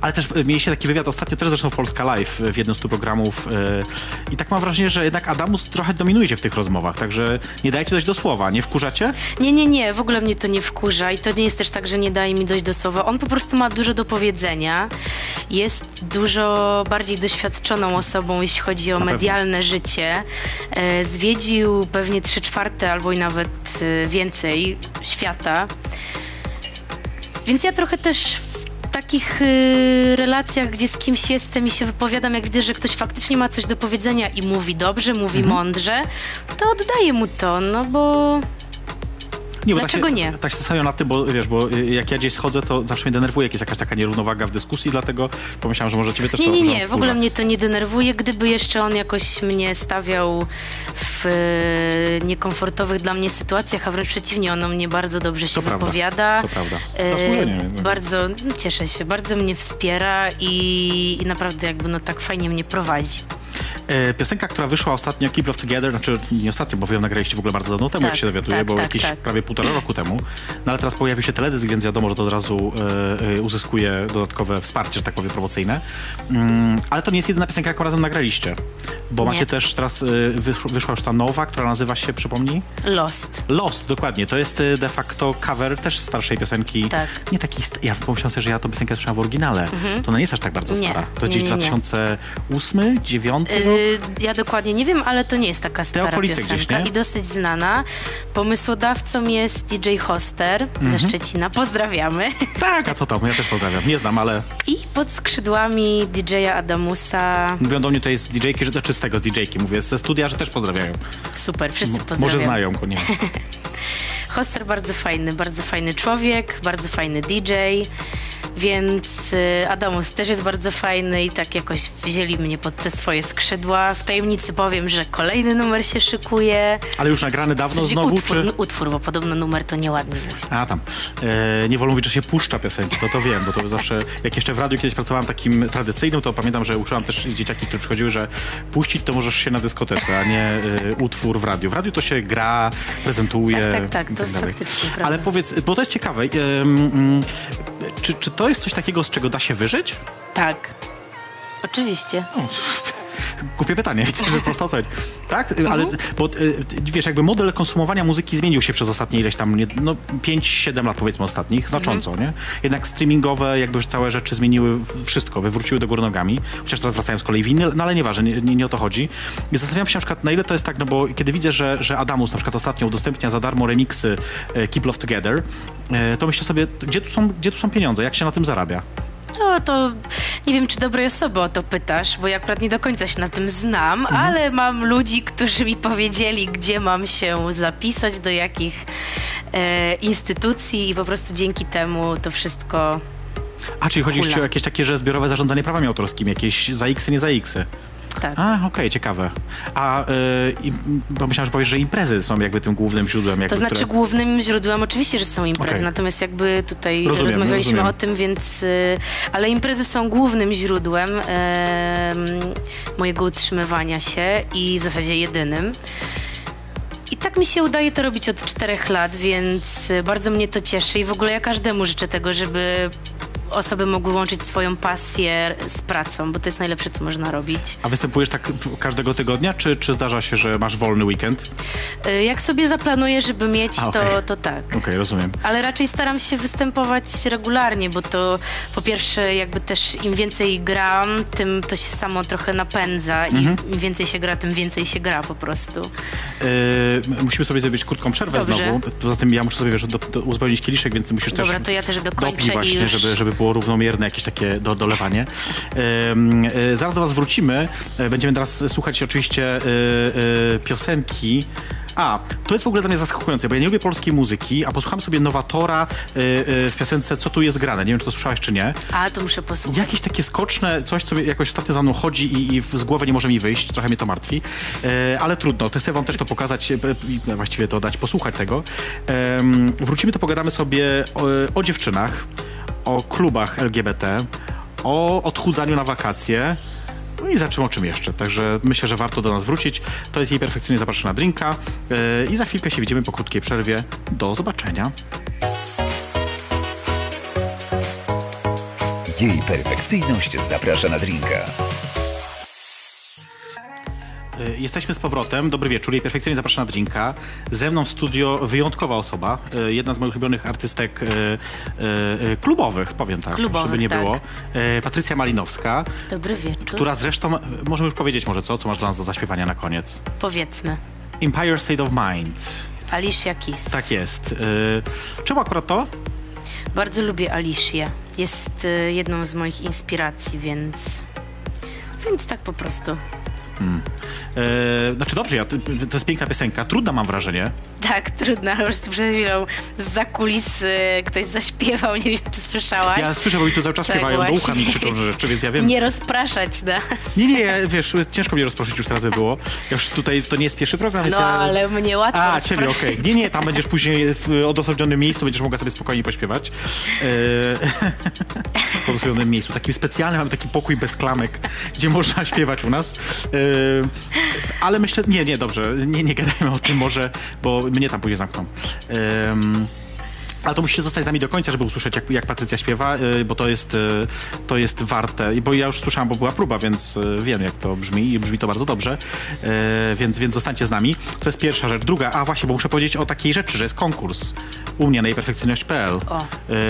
ale też e, mieliście taki wywiad ostatnio, też zresztą Polska Live, e, w jednym z tu programów. e, I tak mam wrażenie, że jednak Adamus trochę dominujecie w tych rozmowach, także nie dajcie dojść do słowa, nie wkurzacie? Nie, nie, nie, w ogóle mnie to nie wkurza i to nie jest też tak, że nie daje mi dojść do słowa. On po prostu ma dużo do powiedzenia, jest dużo bardziej doświadczoną osobą, jeśli chodzi o medialne życie. Zwiedził pewnie trzy czwarte albo i nawet więcej świata. Więc ja trochę też takich y, relacjach, gdzie z kimś jestem i się wypowiadam, jak widzę, że ktoś faktycznie ma coś do powiedzenia i mówi dobrze, mówi Mhm. mądrze, to oddaję mu to, no bo Nie, Dlaczego tak się, nie? Tak się nad tym, bo wiesz, bo y, jak ja gdzieś schodzę, to zawsze mnie denerwuje, jak jest jakaś taka nierównowaga w dyskusji, dlatego pomyślałem, że może ciebie też Nie, to nie, nie, on w ogóle mnie to nie denerwuje. Gdyby jeszcze on jakoś mnie stawiał w e, niekomfortowych dla mnie sytuacjach, a wręcz przeciwnie, on o mnie bardzo dobrze się To prawda, wypowiada. to prawda. E, bardzo, no, cieszę się, bardzo mnie wspiera i, i naprawdę jakby no tak fajnie mnie prowadzi. E, Piosenka, która wyszła ostatnio, Keep Love Together, znaczy nie ostatnio, bo wy ją nagraliście w ogóle bardzo dawno temu, Tak, jak się dowiaduję, tak, bo tak, jakieś tak. prawie półtora roku temu. No ale teraz pojawił się teledysk, więc wiadomo, że to od razu e, e, uzyskuje dodatkowe wsparcie, że tak powiem, promocyjne. Mm, ale to nie jest jedyna piosenka, jaką razem nagraliście. Bo Nie. macie też teraz, e, wysz, wyszła już ta nowa, która nazywa się, przypomnij? Lost. Lost, dokładnie. To jest e, de facto cover też starszej piosenki. Tak. Nie taki, ja pomyślałem sobie, że ja tą piosenkę słyszałem w oryginale. To ona nie jest aż tak bardzo Mhm. Nie, stara. To jest gdzieś nie, nie. 2008, 2009 rok? Y, ja dokładnie nie wiem, ale to nie jest taka stara piosenka gdzieś, nie? i dosyć znana. Pomysłodawcą jest DJ Hoster Mhm. ze Szczecina. Pozdrawiamy. Tak, a co tam? Ja też pozdrawiam. Nie znam, ale I pod skrzydłami DJ-a Adamusa. mówią do mnie to jest DJ-ki, że czy z tego z DJ-ki mówię, ze studia, że też pozdrawiają. Super, wszyscy pozdrawiam. Może znają go, nie. Hoster bardzo fajny, bardzo fajny człowiek, bardzo fajny DJ. Więc y, Adamus też jest bardzo fajny i tak jakoś wzięli mnie pod te swoje skrzydła. W tajemnicy powiem, że kolejny numer się szykuje. Ale już nagrany W dawno sensie znowu, utwór, czy... utwór, bo podobno numer to nieładnie mówi. A tam. E, nie wolno mówić, że się puszcza piosenki, to to wiem, bo to zawsze, jak jeszcze w radiu kiedyś pracowałem takim tradycyjnym, to pamiętam, że uczyłam też dzieciaki, które przychodziły, że puścić to możesz się na dyskotece, a nie e, utwór w radiu. W radiu to się gra, prezentuje. Tak, tak, tak, to dalej. faktycznie prawda. Ale powiedz, bo to jest ciekawe, mm, czy, czy to jest coś takiego, z czego da się wyżyć? Tak. Oczywiście. Głupie pytanie, widzę, że prosta odpowiedź. Tak? Mhm. Ale, bo y, wiesz, jakby model konsumowania muzyki zmienił się przez ostatnie ileś tam, no 5-7 lat powiedzmy ostatnich, znacząco, Mhm. nie? Jednak streamingowe jakby całe rzeczy zmieniły wszystko, wywróciły do góry nogami, chociaż teraz wracają z kolei winy, no ale nieważne, nie, nie, nie o to chodzi. I zastanawiam się na przykład, na ile to jest tak, no bo kiedy widzę, że, że Adamus na przykład ostatnio udostępnia za darmo remiksy e, Keep Love Together, e, to myślę sobie, gdzie tu, są, gdzie tu są pieniądze, jak się na tym zarabia? No to nie wiem, czy dobrej osoby o to pytasz, bo ja akurat nie do końca się na tym znam, ale mam ludzi, którzy mi powiedzieli, gdzie mam się zapisać, do jakich e, instytucji i po prostu dzięki temu to wszystko A, czyli chodzi hula. o jakieś takie, że zbiorowe zarządzanie prawami autorskimi, jakieś za X, nie za X. Tak. A, okej, ciekawe. A, y, i- bo myślałem, że powiesz, że imprezy są jakby tym głównym źródłem. Jakby, To znaczy które... głównym źródłem oczywiście, że są imprezy, Okej. natomiast jakby tutaj Rozumiem, rozmawialiśmy rozumiem. o tym, więc... y, Ale imprezy są głównym źródłem em, mojego utrzymywania się i w zasadzie jedynym. I tak mi się udaje to robić od czterech lat, więc y, bardzo mnie to cieszy i w ogóle ja każdemu życzę tego, żeby osoby mogły łączyć swoją pasję z pracą, bo to jest najlepsze, co można robić. A występujesz tak każdego tygodnia, czy, czy zdarza się, że masz wolny weekend? Y, Jak sobie zaplanuję, żeby mieć, A, to, okej. to tak. Okej, rozumiem. Ale raczej staram się występować regularnie, bo to po pierwsze jakby też im więcej gram, tym to się samo trochę napędza i Mhm. im więcej się gra, tym więcej się gra po prostu. Yy, musimy sobie zrobić krótką przerwę Dobrze. znowu. Poza tym ja muszę sobie wiesz, do, do, uzupełnić kieliszek, więc ty musisz Dobra, też to ja też dokończę właśnie, już... żeby, żeby było równomierne jakieś takie do, dolewanie. Y, zaraz do was wrócimy. Y, Będziemy teraz słuchać oczywiście y, piosenki. A, to jest w ogóle dla mnie zaskakujące, bo ja nie lubię polskiej muzyki, a posłucham sobie Nowatora w piosence Co tu jest grane. Nie wiem, czy to słyszałeś, czy nie. A, to muszę posłuchać. Jakieś takie skoczne, coś, co jakoś ostatnio za mną chodzi i, i z głowy nie może mi wyjść, trochę mnie to martwi, e, ale trudno, to chcę wam też to pokazać, e, i właściwie to dać posłuchać tego. Wrócimy, to pogadamy sobie o, o dziewczynach, o klubach LGBT, o odchudzaniu na wakacje, no i za czym o czym jeszcze. Także myślę, że warto do nas wrócić. To jest jej perfekcyjnie zapraszana na drinka e, i za chwilkę się widzimy po krótkiej przerwie. Do zobaczenia. Jej perfekcyjność zaprasza na drinka. Y, Jesteśmy z powrotem. Dobry wieczór. Jej perfekcyjnie zapraszam na drinka. Ze mną w studio wyjątkowa osoba. y, Jedna z moich ulubionych artystek y, klubowych, powiem tak, Klubowych, żeby nie tak. było. Patrycja Malinowska, Dobry wieczór. która zresztą, możemy już powiedzieć może co, co masz dla nas do zaśpiewania na koniec. Powiedzmy. Empire State of Mind. Alicia Keys. Tak jest. Czemu akurat to? Bardzo lubię Alicię. Jest jedną z moich inspiracji, więc... Więc tak po prostu. Y, Znaczy dobrze, ja, to jest piękna piosenka. Trudna mam wrażenie. Tak, trudno. Po prostu przed chwilą z kulis y, ktoś zaśpiewał, nie wiem, czy słyszałaś. Ja słyszę, bo mi tu cały czas Tak śpiewają, do ucha mi właśnie. krzyczą rzeczy, więc ja wiem. Nie rozpraszać, no. Nie, nie, ja, wiesz, ciężko mnie rozproszyć już teraz by było. Ja już tutaj, to nie jest pierwszy program, więc No, ja... ale mnie łatwo A, ciebie, okej. rozproszyć. Nie, nie, tam będziesz później w odosobnionym miejscu, będziesz mogła sobie spokojnie pośpiewać. E, w miejscu. Takim specjalnym, mamy taki pokój bez klamek, gdzie można śpiewać u nas. E, ale myślę, nie, nie, dobrze, nie, nie gadajmy o tym może, bo mnie tam później zamkną. Em, ale to musicie zostać z nami do końca, żeby usłyszeć, jak, jak Patrycja śpiewa, y, bo to jest, y, to jest warte. Bo ja już słyszałam, bo była próba, więc y, wiem, jak to brzmi i brzmi to bardzo dobrze. Więc, więc zostańcie z nami. To jest pierwsza rzecz. Druga, a właśnie, bo muszę powiedzieć o takiej rzeczy, że jest konkurs u mnie na jejperfekcyjność.pl.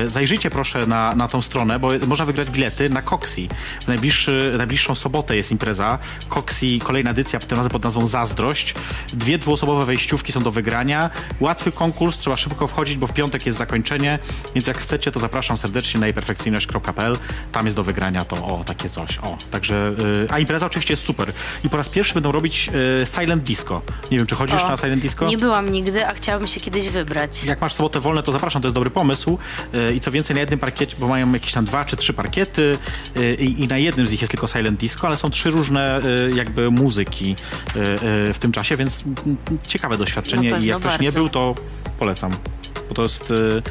Zajrzyjcie proszę na, na tą stronę, bo można wygrać bilety na Coxi. W najbliższy, najbliższą sobotę jest impreza. Coxi, kolejna edycja, tym razem pod nazwą Zazdrość. Dwie dwuosobowe wejściówki są do wygrania. Łatwy konkurs, trzeba szybko wchodzić, bo w piątek jest zakończenie, więc jak chcecie, to zapraszam serdecznie na jejperfekcyjność.pl. Tam jest do wygrania to, o, takie coś. O, także, y, a impreza oczywiście jest super. I po raz pierwszy będą robić y, Silent Disco. Nie wiem, czy chodzisz O, na Silent Disco? Nie byłam nigdy, a chciałabym się kiedyś wybrać. Jak masz sobotę wolne, to zapraszam, to jest dobry pomysł. Yy, I co więcej, na jednym parkiecie, bo mają jakieś tam dwa czy trzy parkiety yy, i, na jednym z nich jest tylko silent disco, ale są trzy różne yy, jakby muzyki yy, yy, w tym czasie, więc mm, ciekawe doświadczenie i jak ktoś nie bardzo. był, to polecam, bo to jest... Yy,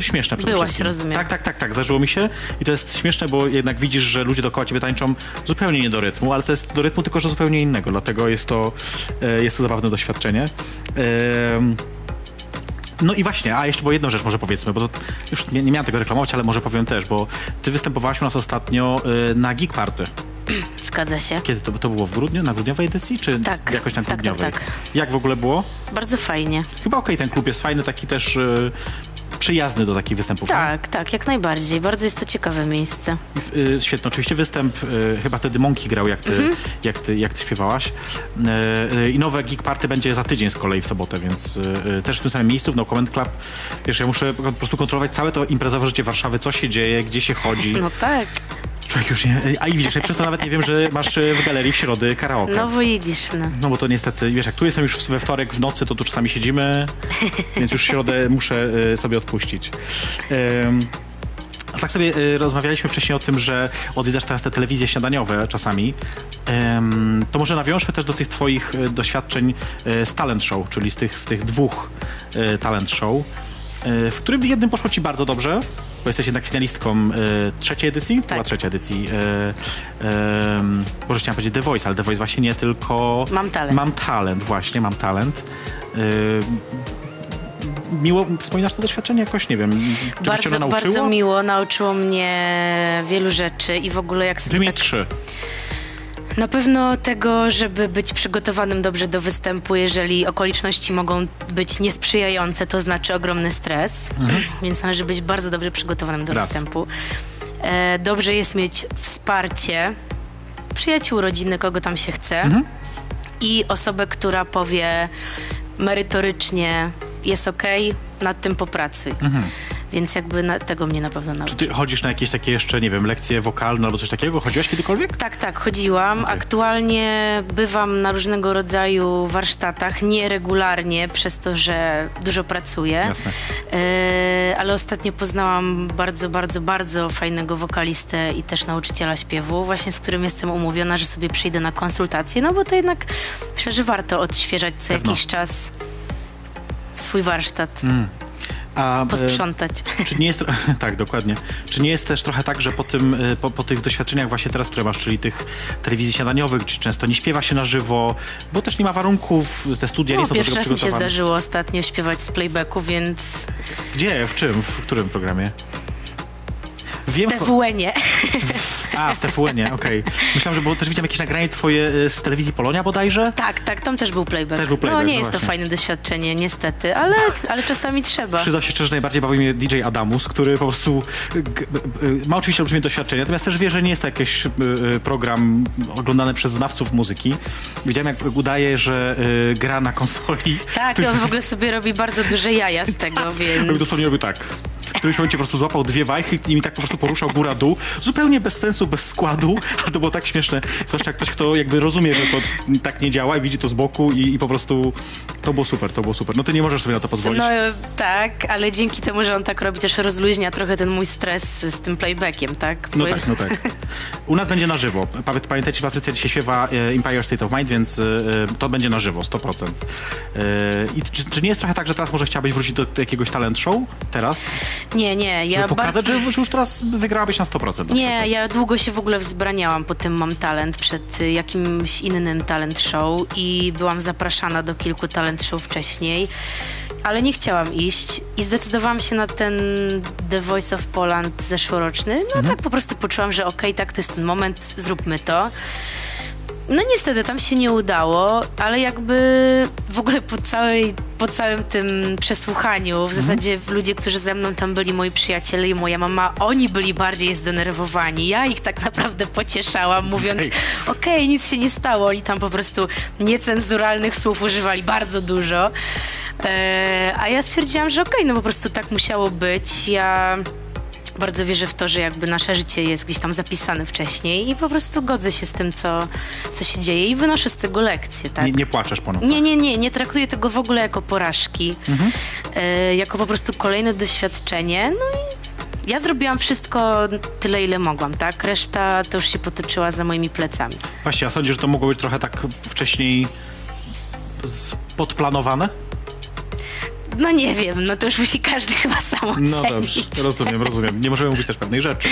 Śmieszne przede Byłaś, wszystkim. rozumiem. Tak, tak, tak, tak, zdarzyło mi się i to jest śmieszne, bo jednak widzisz, że ludzie dookoła ciebie tańczą zupełnie nie do rytmu, ale to jest do rytmu tylko, że zupełnie innego, dlatego jest to, e, jest to zabawne doświadczenie. No i właśnie, a jeszcze bo jedną rzecz może powiedzmy, bo to już nie, nie miałem tego reklamować, ale może powiem też, bo ty występowałaś u nas ostatnio y, na Geek Party. Zgadza się. Kiedy to, to było? W grudniu? Na grudniowej edycji? Czy Tak, jakoś na tak, tak, grudniowej? tak. Jak w ogóle było? Bardzo fajnie. Chyba okej, ten klub jest fajny, taki też y, przyjazny do takich występów. nie? Tak, tak, jak najbardziej. Bardzo jest to ciekawe miejsce. Y, Świetny, oczywiście występ, y, chyba wtedy Monki grał, jak ty, Mhm. jak ty, jak ty śpiewałaś. Y, I nowe Geek Party będzie za tydzień z kolei w sobotę, więc też w tym samym miejscu, w No Comment Club. Wiesz, ja muszę po prostu kontrolować całe to imprezowe życie Warszawy, co się dzieje, gdzie się chodzi. No tak. Człowiek już nie... A i widzisz, ja przez to nawet nie wiem, że masz y, w galerii w środę karaoke. No widzisz, no. No bo to niestety, wiesz, jak tu jestem już we wtorek w nocy, to tu czasami siedzimy, więc już w środę muszę y, sobie odpuścić. A tak sobie y, rozmawialiśmy wcześniej o tym, że odwiedzasz teraz te telewizje śniadaniowe czasami. Ym, to może nawiążmy też do tych twoich doświadczeń y, z talent show, czyli z tych, z tych dwóch y, talent show, w którym jednym poszło ci bardzo dobrze, bo jesteś jednak finalistką y, trzeciej edycji? Tak. Była trzecia edycji. Y, y, może chciałam powiedzieć The Voice, ale The Voice właśnie nie, tylko... Mam talent. Mam talent, właśnie, mam talent. Y, miło wspominasz to doświadczenie jakoś, nie wiem, cię ono Bardzo, nauczyło? bardzo miło, nauczyło mnie wielu rzeczy i w ogóle jak sobie Wymień tak trzy. Na pewno tego, żeby być przygotowanym dobrze do występu, jeżeli okoliczności mogą być niesprzyjające, to znaczy ogromny stres, więc należy być bardzo dobrze przygotowanym do Raz. występu. E, dobrze jest mieć wsparcie, przyjaciół, rodziny, kogo tam się chce i osobę, która powie merytorycznie jest okej, nad tym popracuj. Więc jakby na, tego mnie na pewno Czy nauczyło. ty chodzisz na jakieś takie jeszcze, nie wiem, lekcje wokalne albo coś takiego? Chodziłaś kiedykolwiek? Tak, tak, chodziłam. Okej. Aktualnie bywam na różnego rodzaju warsztatach, nieregularnie, przez to, że dużo pracuję. Jasne. E, ale ostatnio poznałam bardzo, bardzo, bardzo fajnego wokalistę i też nauczyciela śpiewu, właśnie z którym jestem umówiona, że sobie przyjdę na konsultację, no bo to jednak myślę, że warto odświeżać co Pewno. jakiś czas swój warsztat, A e, posprzątać. czy nie jest... tak, dokładnie. Czy nie jest też trochę tak, że po, tym, e, po, po tych doświadczeniach właśnie teraz, które masz, czyli tych telewizji śniadaniowych, gdzie często nie śpiewa się na żywo, bo też nie ma warunków, te studia nie No, są do pierwszy tego raz mi się zdarzyło ostatnio śpiewać z playbacku, więc Gdzie? W czym? W którym programie? Wiem, TWN-ie. A, w TVN-ie, okej. Myślałem, że bo też widziałem jakieś nagranie twoje e, z telewizji Polonia bodajże. Tak, tak, tam też był playback. Też był playback, no nie no jest to właśnie. fajne doświadczenie, niestety, ale, ale czasami trzeba. Przyznam się szczerze, najbardziej bawi mnie DJ Adamus, który po prostu g- g- ma oczywiście olbrzymie doświadczenie, natomiast też wie, że nie jest to jakiś y, y, program oglądany przez znawców muzyki. Widziałem, jak udaje, że y, gra na konsoli. Tak, i on w ogóle sobie robi bardzo duże jaja z tego, Robi więc... dosłownie robił tak. W którymś momencie po prostu złapał dwie wajchy i mi tak po prostu poruszał góra-dół. Zupełnie bez sensu, bez składu, ale to było tak śmieszne. Zwłaszcza jak ktoś, kto jakby rozumie, że to tak nie działa i widzi to z boku i, i po prostu to było super, to było super. No ty nie możesz sobie na to pozwolić. No tak, ale dzięki temu, że on tak robi, też rozluźnia trochę ten mój stres z tym playbackiem, tak? No Bo- tak, no tak. U nas będzie na żywo. Pa- Pamiętajcie, Patrycja dzisiaj śpiewa e, Empire State of Mind, więc e, to będzie na żywo, 100%. E, I czy, czy nie jest trochę tak, że teraz może chciałabyś wrócić do jakiegoś talent show? Teraz? Nie, nie, ja Żeby pokazać, że, już teraz wygrałabyś na 100%. na Nie, ja długo się w ogóle wzbraniałam po tym Mam Talent przed y, jakimś innym talent show i byłam zapraszana do kilku talent show wcześniej, ale nie chciałam iść i zdecydowałam się na ten The Voice of Poland zeszłoroczny. No tak po prostu poczułam, że okej, tak to jest ten moment, zróbmy to. No niestety tam się nie udało, ale jakby w ogóle po, całej, po całym tym przesłuchaniu, w zasadzie ludzie, którzy ze mną tam byli, moi przyjaciele i moja mama, oni byli bardziej zdenerwowani. Ja ich tak naprawdę pocieszałam, mówiąc, Okej. okej, nic się nie stało. Oni tam po prostu niecenzuralnych słów używali bardzo dużo. E, a ja stwierdziłam, że okej, no po prostu tak musiało być. Ja bardzo wierzę w to, że jakby nasze życie jest gdzieś tam zapisane wcześniej i po prostu godzę się z tym, co, co się dzieje i wynoszę z tego lekcje, tak? Nie, nie płaczesz po nocach. Nie, nie, nie, nie traktuję tego w ogóle jako porażki, e, jako po prostu kolejne doświadczenie. No i ja zrobiłam wszystko tyle, ile mogłam, tak? Reszta to już się potoczyła za moimi plecami. Właśnie, a sądzisz, że to mogło być trochę tak wcześniej podplanowane? No nie wiem, no to już musi każdy chyba sam ocenić. No dobrze, rozumiem, rozumiem. Nie możemy mówić też pewnej rzeczy,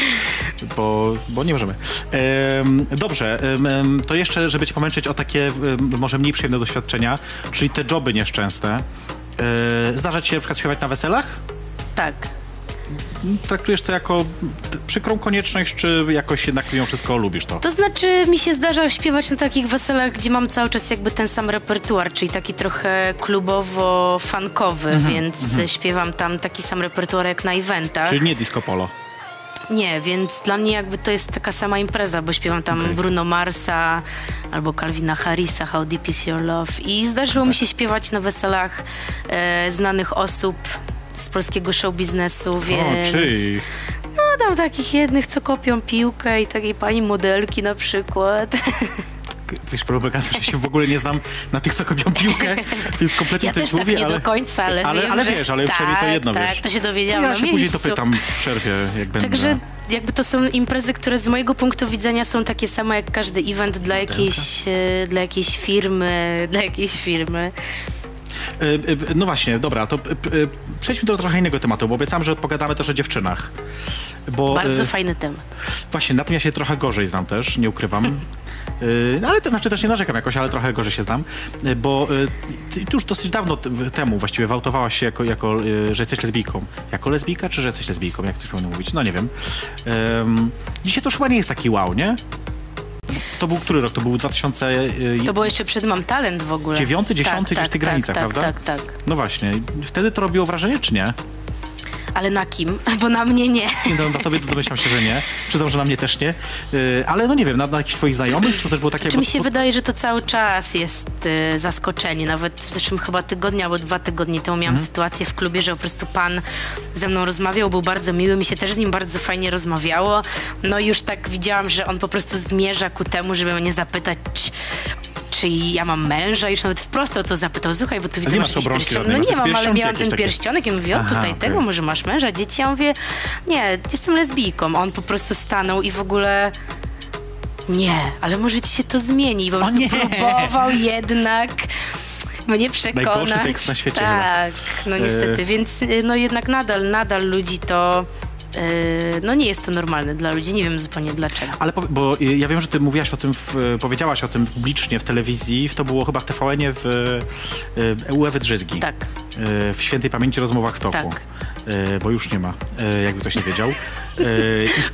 bo, bo nie możemy. Em, dobrze, em, to jeszcze, żeby cię pomęczyć o takie em, może mniej przyjemne doświadczenia, czyli te joby nieszczęsne. E, zdarza ci się na przykład śpiewać na weselach? Tak. Traktujesz to jako przykrą konieczność, czy jakoś jednak mimo wszystko lubisz to? To znaczy, mi się zdarza śpiewać na takich weselach, gdzie mam cały czas jakby ten sam repertuar, czyli taki trochę klubowo-funkowy, Mhm, więc śpiewam tam taki sam repertuar jak na eventach. Czyli nie disco polo. Nie, więc dla mnie jakby to jest taka sama impreza, bo śpiewam tam Okej. Bruno Marsa albo Calvina Harrisa, How Deep Is Your Love. I zdarzyło mi się śpiewać na weselach e, znanych osób z polskiego show biznesu, więc... O. No tam takich jednych, co kopią piłkę i takiej pani modelki na przykład. wiesz, problem że się w ogóle nie znam na tych, co kopią piłkę, więc kompletnie Ja to też tak mówię, nie ale... do końca, ale, ale, wiem, ale wiesz, ale tak, przynajmniej to jedno tak, wiesz. to się dowiedziałam ja na się później miejscu. dopytam w przerwie, jak będę. Także jakby to są imprezy, które z mojego punktu widzenia są takie same jak każdy event dla jakiejś, e, dla jakiejś firmy, dla jakiejś firmy. Y, y, No właśnie, dobra, to y, y, przejdźmy do trochę innego tematu, bo obiecałem, że pogadamy też o dziewczynach. Bo, Bardzo y, fajny temat. Właśnie, na tym ja się trochę gorzej znam też, nie ukrywam. Y, ale to znaczy też nie narzekam jakoś, ale trochę gorzej się znam, y, bo y, ty, już dosyć dawno temu właściwie wałtowałaś się jako, jako y, że jesteś lesbijką. Jako lesbijka, czy że jesteś lesbijką, jak coś powinno mówić? No nie wiem. Dzisiaj to już chyba nie jest taki wow, nie? To był który rok? To był 2009, To było jeszcze przed Mam Talent w ogóle. dziesiąty, tak, gdzieś w tak, tych granicach, tak, prawda? Tak, tak, tak. No właśnie. Wtedy to robiło wrażenie, czy nie? Ale na kim? Bo na mnie nie. Nie, no, na tobie to domyślam się, że nie. Przyznam, że na mnie też nie. Yy, ale no nie wiem, na, na jakichś twoich znajomych, czy to też było takie... Czy mi się bo- wydaje, że to cały czas jest y, zaskoczenie. Nawet w zeszłym chyba tygodniu albo dwa tygodnie temu miałam Mhm. sytuację w klubie, że po prostu pan ze mną rozmawiał, był bardzo miły, mi się też z nim bardzo fajnie rozmawiało. No i już tak widziałam, że on po prostu zmierza ku temu, żeby mnie zapytać, czy, ja mam męża. Już nawet wprost o to zapytał, słuchaj, bo tu widzę, nie masz obrączki. No nie mam, ale miałam ten takie. pierścionek i mówi, o Aha, tutaj okej. tego, może masz męża, dzieci? Ja mówię, nie, jestem lesbijką. On po prostu stanął i w ogóle... Nie, ale może ci się to zmieni. Po prostu próbował jednak mnie przekonać. Najgorszy tekst na świecie Tak, no niestety. E. Więc y, no jednak nadal, nadal ludzi to... y, No nie jest to normalne dla ludzi, nie wiem zupełnie dlaczego. Ale bo y, ja wiem, że ty mówiłaś o tym, w, powiedziałaś o tym publicznie w telewizji, to było chyba w TVN-ie w y, u Ewy Drzyzgi. Tak. Y, w świętej pamięci rozmowach w toku. Tak. Y, bo już nie ma, y, jakby ktoś nie wiedział.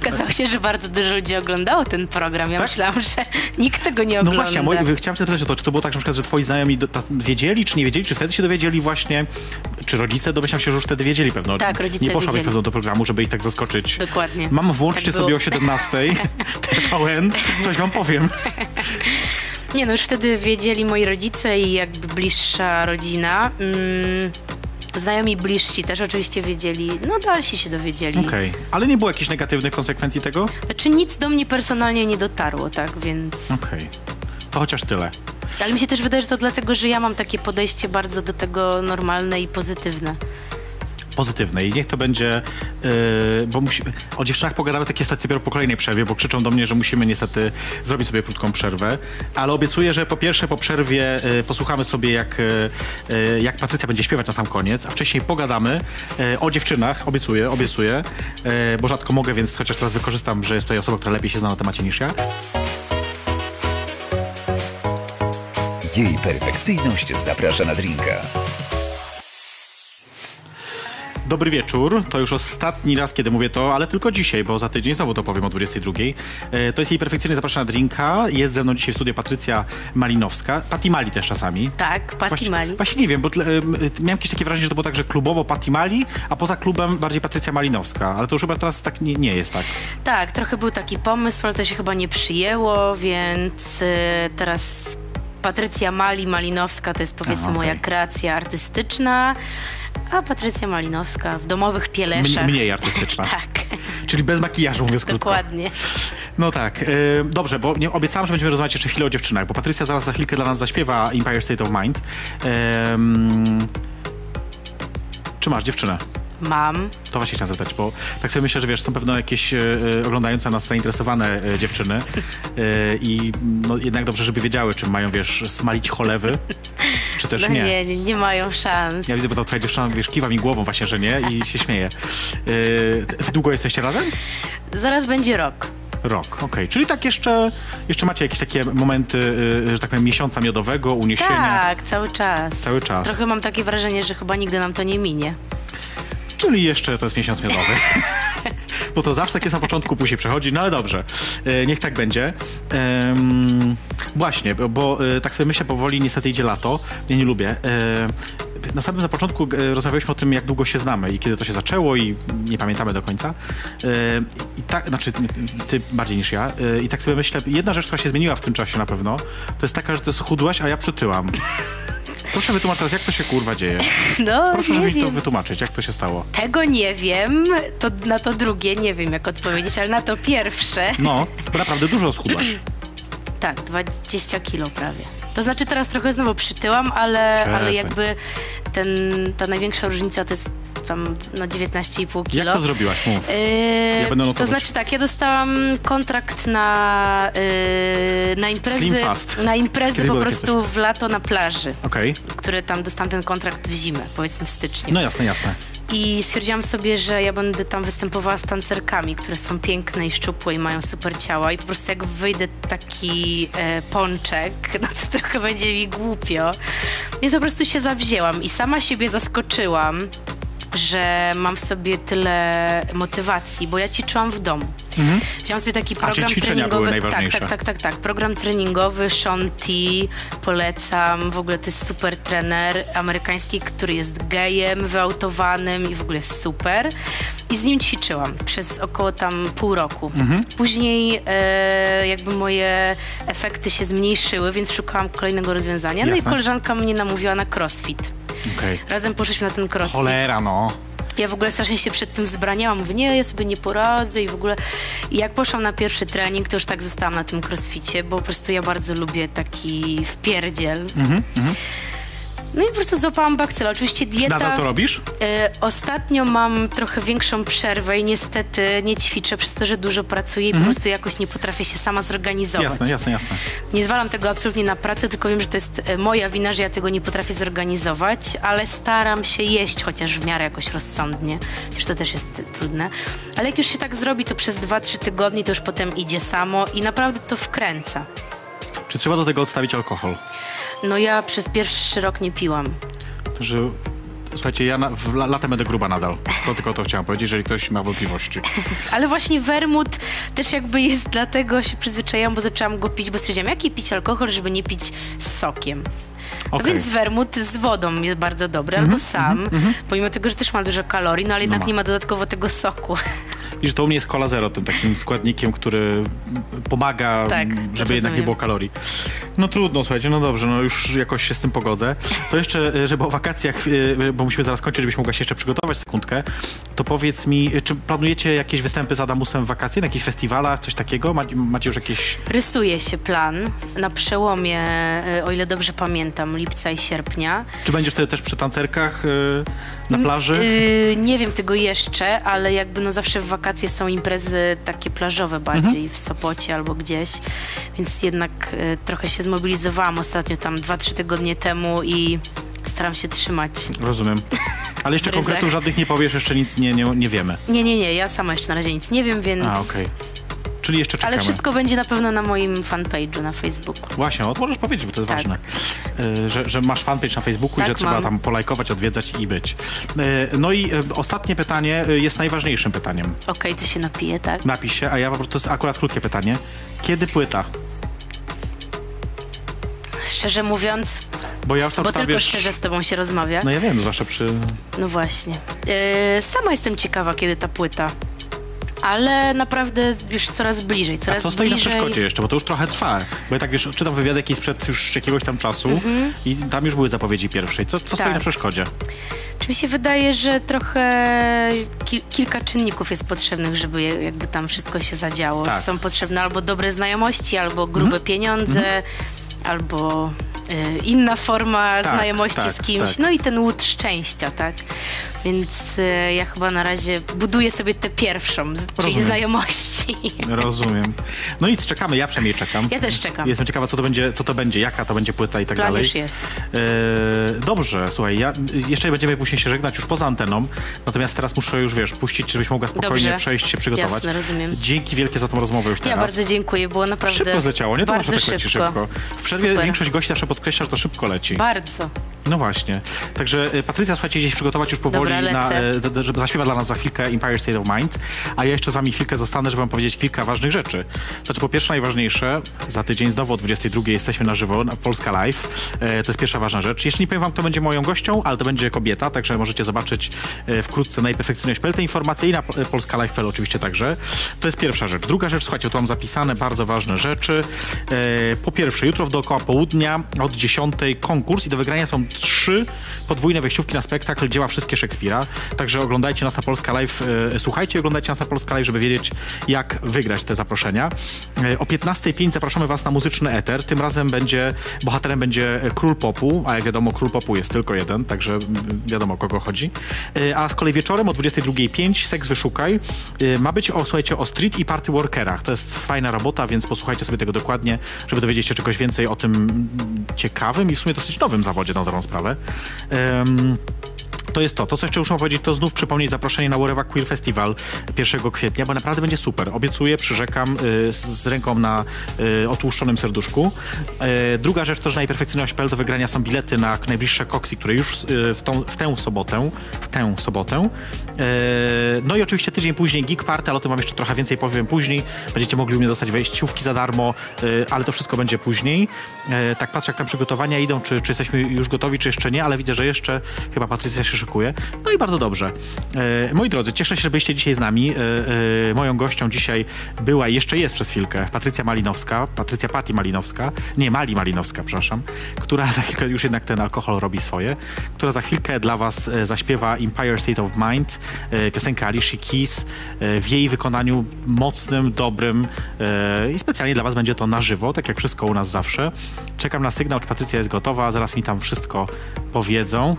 Okazało się, że bardzo dużo ludzi oglądało ten program. Ja Tak? myślałam, że nikt tego nie No ogląda. właśnie, a moi, chciałem się zapytać o to, czy to było tak, na przykład, że twoi znajomi do, ta, wiedzieli, czy nie wiedzieli, czy wtedy się dowiedzieli właśnie, czy rodzice, domyślam się, że już wtedy wiedzieli pewno. Tak, rodzice Nie poszłabyś pewno do programu, żeby ich tak zaskoczyć. Dokładnie. Mam, włączcie Tak sobie o 17 TVN, coś wam powiem. Nie, no już wtedy wiedzieli moi rodzice i jakby bliższa rodzina. Mm, znajomi bliżsi też oczywiście wiedzieli. No dalsi się dowiedzieli. Okej, ale nie było jakichś negatywnych konsekwencji tego? Znaczy nic do mnie personalnie nie dotarło, tak, więc... Okej, to chociaż tyle. Ale mi się też wydaje, że to dlatego, że ja mam takie podejście bardzo do tego normalne i pozytywne. Pozytywne i niech to będzie, yy, bo musi, o dziewczynach pogadamy takie niestety dopiero po kolejnej przerwie, bo krzyczą do mnie, że musimy niestety zrobić sobie krótką przerwę, ale obiecuję, że po pierwsze po przerwie yy, posłuchamy sobie jak, yy, jak Patrycja będzie śpiewać na sam koniec, a wcześniej pogadamy yy, o dziewczynach, obiecuję, obiecuję, yy, bo rzadko mogę, więc chociaż teraz wykorzystam, że jest tutaj osoba, która lepiej się zna na temacie niż ja. Jej perfekcyjność zaprasza na drinka. Dobry wieczór. To już ostatni raz, kiedy mówię to, ale tylko dzisiaj, bo za tydzień znowu to powiem o 22. E, To jest jej perfekcyjnie zapraszana drinka. Jest ze mną dzisiaj w studiu Patrycja Malinowska. Patti Mali też czasami. Tak, Patti Właśnie, Mali. właśnie nie wiem, bo tle, em, miałem jakieś takie wrażenie, że to było tak, że klubowo Patti Mali, a poza klubem bardziej Patrycja Malinowska. Ale to już chyba teraz tak nie, nie jest tak. Tak, trochę był taki pomysł, ale to się chyba nie przyjęło, więc y, teraz Patrycja Mali Malinowska to jest powiedzmy okej. moja kreacja artystyczna, a Patrycja Malinowska w domowych pieleszach. Mniej, mniej artystyczna. tak, Czyli bez makijażu, mówiąc krótko. dokładnie. No tak. E, dobrze, bo nie, obiecałam, że będziemy rozmawiać jeszcze chwilę o dziewczynach, bo Patrycja zaraz za chwilkę dla nas zaśpiewa Empire State of Mind. Czy masz dziewczynę? Mam. To właśnie chciałem zapytać, bo tak sobie myślę, że wiesz, są pewno jakieś e, oglądające nas zainteresowane e, dziewczyny e, i no, jednak dobrze, żeby wiedziały, czy mają, wiesz, smalić cholewy, czy też No nie. nie, nie, nie mają szans. Ja widzę, bo ta twoja dziewczyna, wiesz, kiwa mi głową właśnie, że nie i się śmieje. Długo jesteście razem? Zaraz będzie rok. Rok, okej. Czyli tak jeszcze, jeszcze macie jakieś takie momenty, y, że tak powiem, miesiąca miodowego, uniesienia. Tak, cały czas. Cały czas. Trochę mam takie wrażenie, że chyba nigdy nam to nie minie. Czyli jeszcze to jest miesiąc miodowy. Bo to zawsze tak jest na początku, później przechodzi, no ale dobrze. E, niech tak będzie. Właśnie, bo, e, tak sobie myślę, powoli niestety idzie lato. Ja nie lubię. E, na samym na początku rozmawialiśmy o tym, jak długo się znamy i kiedy to się zaczęło i nie pamiętamy do końca. I tak, znaczy ty bardziej niż ja. I tak sobie myślę, jedna rzecz, która się zmieniła w tym czasie na pewno, to jest taka, że ty schudłaś, a ja przytyłam. Proszę wytłumaczyć teraz, jak to się kurwa dzieje. No, Proszę, nie mi to wytłumaczyć, jak to się stało. Tego nie wiem, to na to drugie nie wiem jak odpowiedzieć, ale na to pierwsze. No, bo naprawdę dużo schudłaś. Tak, 20 kilo prawie. To znaczy teraz trochę znowu przytyłam, ale, ale jakby ten, ta największa różnica to jest tam no 19,5 kilo. Jak to zrobiłaś? Mów. Yy, Ja będę to znaczy tak, ja dostałam kontrakt na, yy, na imprezy, Slim fast. na imprezy Kiedy po prostu w lato na plaży, Okej. które tam dostałam ten kontrakt w zimę, powiedzmy w styczniu. No jasne, jasne. I stwierdziłam sobie, że ja będę tam występowała z tancerkami, które są piękne i szczupłe i mają super ciała. I po prostu jak wyjdę taki e, pączek, no to trochę będzie mi głupio. Więc po prostu się zawzięłam i sama siebie zaskoczyłam, że mam w sobie tyle motywacji, bo ja ćwiczyłam w domu. Wziąłam sobie taki program ćwiczenia treningowy. tak, tak, tak, tak, tak. Program treningowy Sean T. Polecam. W ogóle to jest super trener amerykański, który jest gejem wyautowanym i w ogóle jest super. I z nim ćwiczyłam przez około tam pół roku. Mhm. Później e, jakby moje efekty się zmniejszyły, więc szukałam kolejnego rozwiązania. No i Jasne. koleżanka mnie namówiła na crossfit. Okej. Razem poszliśmy na ten crossfit. Cholera, no. Ja w ogóle strasznie się przed tym zbraniałam. Mówię, nie, ja sobie nie poradzę i w ogóle... I jak poszłam na pierwszy trening, to już tak zostałam na tym crossficie, bo po prostu ja bardzo lubię taki wpierdziel. Mhm, No i po prostu złapałam bakcyla. Oczywiście dieta... Nadal to robisz? E, ostatnio mam trochę większą przerwę i niestety nie ćwiczę przez to, że dużo pracuję i po prostu jakoś nie potrafię się sama zorganizować. Mhm. Jasne, jasne, jasne. Nie zwalam tego absolutnie na pracę, tylko wiem, że to jest e, moja wina, że ja tego nie potrafię zorganizować, ale staram się jeść chociaż w miarę jakoś rozsądnie, chociaż to też jest trudne. Ale jak już się tak zrobi, to przez 2-3 tygodnie to już potem idzie samo i naprawdę to wkręca. Czy trzeba do tego odstawić alkohol? No ja przez pierwszy rok nie piłam. Że, słuchajcie, ja na, w, la- latem będę gruba nadal. To tylko to chciałam powiedzieć, jeżeli ktoś ma wątpliwości. Ale właśnie wermut też jakby jest dlatego się przyzwyczaiłam, bo zaczęłam go pić, bo stwierdziłam, jaki pić alkohol, żeby nie pić z sokiem. No Okej. więc wermut z wodą jest bardzo dobry, albo sam, pomimo tego, że też ma dużo kalorii, no ale jednak ma. nie ma dodatkowo tego soku. I że to u mnie jest cola zero, tym takim składnikiem, który pomaga, Tak, żeby jednak nie było kalorii. No trudno, słuchajcie, no dobrze, no już jakoś się z tym pogodzę. To jeszcze, e, żeby o wakacjach, e, bo musimy zaraz kończyć, żebyś mogła się jeszcze przygotować sekundkę, to powiedz mi, e, czy planujecie jakieś występy z Adamusem w wakacje, na jakichś festiwalach, coś takiego? Ma- Macie już jakieś... Rysuje się plan na przełomie, o ile dobrze pamiętam, lipca i sierpnia. Czy będziesz wtedy też przy tancerkach na plaży? Yy, nie wiem tego jeszcze, ale jakby no zawsze w wakacje są imprezy takie plażowe bardziej w Sopocie albo gdzieś, więc jednak e, trochę się zmobilizowałam ostatnio tam 2-3 tygodnie temu i staram się trzymać. Rozumiem. Ale jeszcze konkretów żadnych nie powiesz, jeszcze nic nie, nie, nie wiemy. Nie, nie, nie, ja sama jeszcze na razie nic nie wiem, więc... A, okej. Czyli jeszcze czekamy. Ale wszystko będzie na pewno na moim fanpage'u na Facebooku. Właśnie, o, to możesz powiedzieć, bo to jest Tak. ważne. E, Że, że masz fanpage na Facebooku i Tak, że trzeba mam. tam polajkować, odwiedzać i być. E, No i e, ostatnie pytanie jest najważniejszym pytaniem. Okej, to się napije, tak? Napisz się, a ja po prostu, to jest akurat krótkie pytanie. Kiedy płyta? Szczerze mówiąc, Bo ja już tam bo tylko wiesz... szczerze z tobą się rozmawia. No ja wiem, zwłaszcza przy... No właśnie. Yy, sama jestem ciekawa, kiedy ta płyta. Ale naprawdę już coraz bliżej, A coraz co stoi na bliżej. przeszkodzie jeszcze? Bo to już trochę trwa. Bo ja tak, wiesz, czytam wywiad jakiś sprzed już jakiegoś tam czasu i tam już były zapowiedzi pierwszej. Co, co stoi Mhm. Tak. na przeszkodzie? Czy mi się wydaje, że trochę ki- kilka czynników jest potrzebnych, żeby jakby tam wszystko się zadziało. Tak. Są potrzebne albo dobre znajomości, albo grube pieniądze, albo y, inna forma Tak, znajomości tak, z kimś. tak. No i ten łód szczęścia, tak? Więc y, ja chyba na razie buduję sobie tę pierwszą, z- czyli Rozumiem. znajomości. Rozumiem. No nic, czekamy, ja przynajmniej czekam. Ja też czekam. Jestem ciekawa, co to będzie, co to będzie, jaka to będzie płyta i tak Plan dalej. już jest. E, dobrze, słuchaj, ja, jeszcze będziemy później się żegnać już poza anteną, natomiast teraz muszę już, wiesz, puścić, żebyś mogła spokojnie Dobrze. przejść się przygotować. Jasne, rozumiem. Dzięki wielkie za tą rozmowę już Ja teraz. bardzo dziękuję, było naprawdę Szybko zleciało, nie? To bardzo zawsze tak leci szybko. W przerwie Super. większość gości zawsze podkreśla, że to szybko leci. Bardzo. No właśnie. Także e, Patrycja, słuchajcie, gdzieś przygotować już powoli, Dobra, na, e, żeby zaśpiewa dla nas za chwilkę Empire State of Mind, a ja jeszcze z wami chwilkę zostanę, żeby wam powiedzieć kilka ważnych rzeczy. Znaczy, po pierwsze najważniejsze, za tydzień znowu o 22 jesteśmy na żywo, na Polska Live. E, to jest pierwsza ważna rzecz. Jeszcze nie powiem wam, kto będzie moją gością, ale to będzie kobieta, także możecie zobaczyć e, wkrótce na perfekcyjność.pl te informacje i na e, Polska Live.pl oczywiście także. To jest pierwsza rzecz. Druga rzecz, słuchajcie, tu mam zapisane bardzo ważne rzeczy. E, po pierwsze, jutro w dookoła południa od 10 konkurs i do wygrania są trzy podwójne wejściówki na spektakl dzieła wszystkie Szekspira. Także oglądajcie nas na Polska Live, e, słuchajcie i oglądajcie nas na Polska Live, żeby wiedzieć, jak wygrać te zaproszenia. E, o 15.05 zapraszamy was na muzyczny eter. Tym razem będzie, bohaterem będzie król popu, a jak wiadomo, król popu jest tylko jeden, także wiadomo o kogo chodzi. E, A z kolei wieczorem o 22.05 Seks Wyszukaj ma być o, słuchajcie, o street i party workerach. To jest fajna robota, więc posłuchajcie sobie tego dokładnie, żeby dowiedzieć się czegoś więcej o tym ciekawym i w sumie dosyć nowym zawodzie na dobrą sprawę. Em, to jest to. To, co jeszcze muszę powiedzieć, to znów przypomnieć zaproszenie na Warewa Queer Festival 1 kwietnia, bo naprawdę będzie super. Obiecuję, przyrzekam y, z, ręką na y, otłuszczonym serduszku. Y, druga rzecz to, że na najperfekcyjność.pl do wygrania są bilety na najbliższe koksy, które już y, w, tą, w tę sobotę, w tę sobotę. Y, no i oczywiście tydzień później Geek Party, ale o tym wam jeszcze trochę więcej powiem później. Będziecie mogli u mnie dostać wejściówki za darmo, y, ale to wszystko będzie później. Tak patrzę, jak tam przygotowania idą, czy, czy jesteśmy już gotowi, czy jeszcze nie, ale widzę, że jeszcze chyba Patrycja się szykuje. No i bardzo dobrze. E, moi drodzy, cieszę się, że byliście dzisiaj z nami. E, e, moją gością dzisiaj była i jeszcze jest przez chwilkę Patrycja Malinowska, Patrycja Patti Malinowska, nie, Mali Malinowska, przepraszam, która za chwilkę, już jednak ten alkohol robi swoje, która za chwilkę dla was zaśpiewa Empire State of Mind, piosenkę Alicia Keys w jej wykonaniu mocnym, dobrym i specjalnie dla was będzie to na żywo, tak jak wszystko u nas zawsze. Czekam na sygnał, czy Patrycja jest gotowa, zaraz mi tam wszystko powiedzą.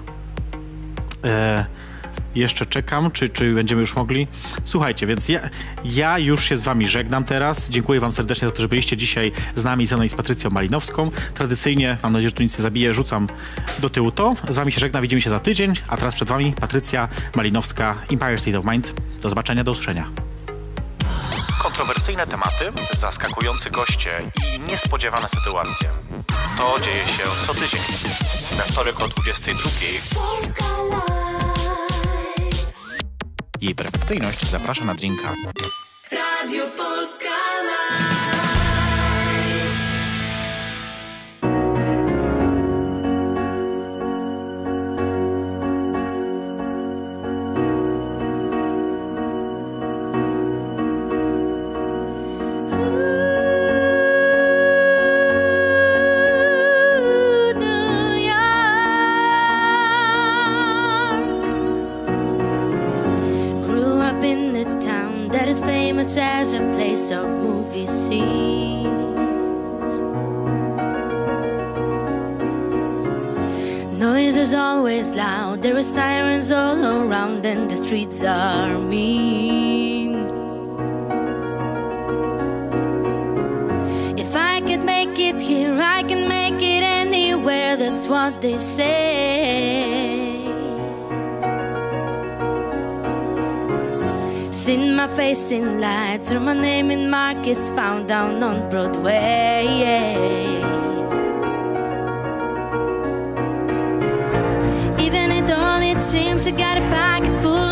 E, jeszcze czekam, czy, czy będziemy już mogli. Słuchajcie, więc ja, ja już się z wami żegnam teraz. Dziękuję wam serdecznie za to, że byliście dzisiaj z nami, ze mną i z Patrycją Malinowską. Tradycyjnie, mam nadzieję, że tu nic nie zabije, rzucam do tyłu to. Z wami się żegnam, widzimy się za tydzień, a teraz przed wami Patrycja Malinowska, Empire State of Mind. Do zobaczenia, do usłyszenia. Kontrowersyjne tematy, zaskakujący goście i niespodziewane sytuacje. To dzieje się co tydzień. Na wtorek o 22. Polska Live. Jej perfekcyjność zaprasza na drinka. Radio Polska Live. There are sirens all around, and the streets are mean. If I could make it here, I can make it anywhere. That's what they say. Seen my face in lights, heard my name in markets found down on Broadway. Seems, I got a pocket full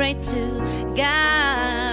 pray to God.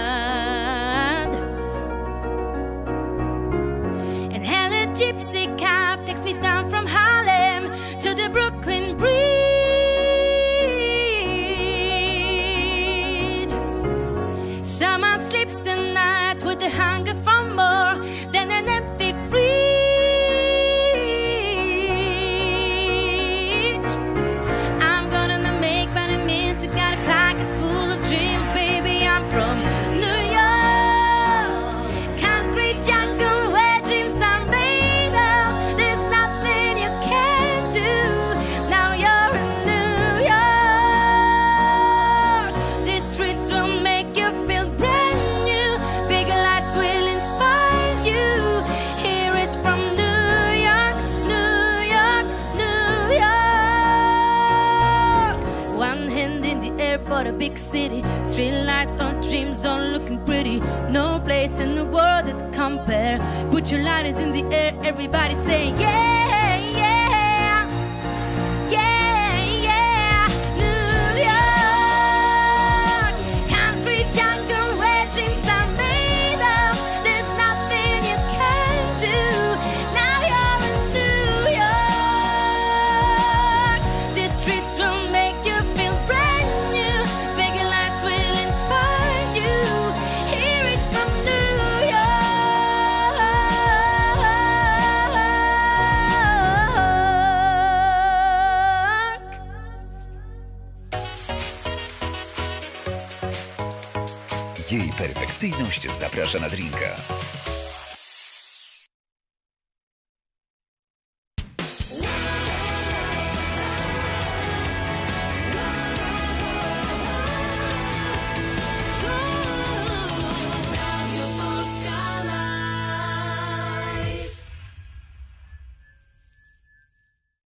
Zaprasza na drinka.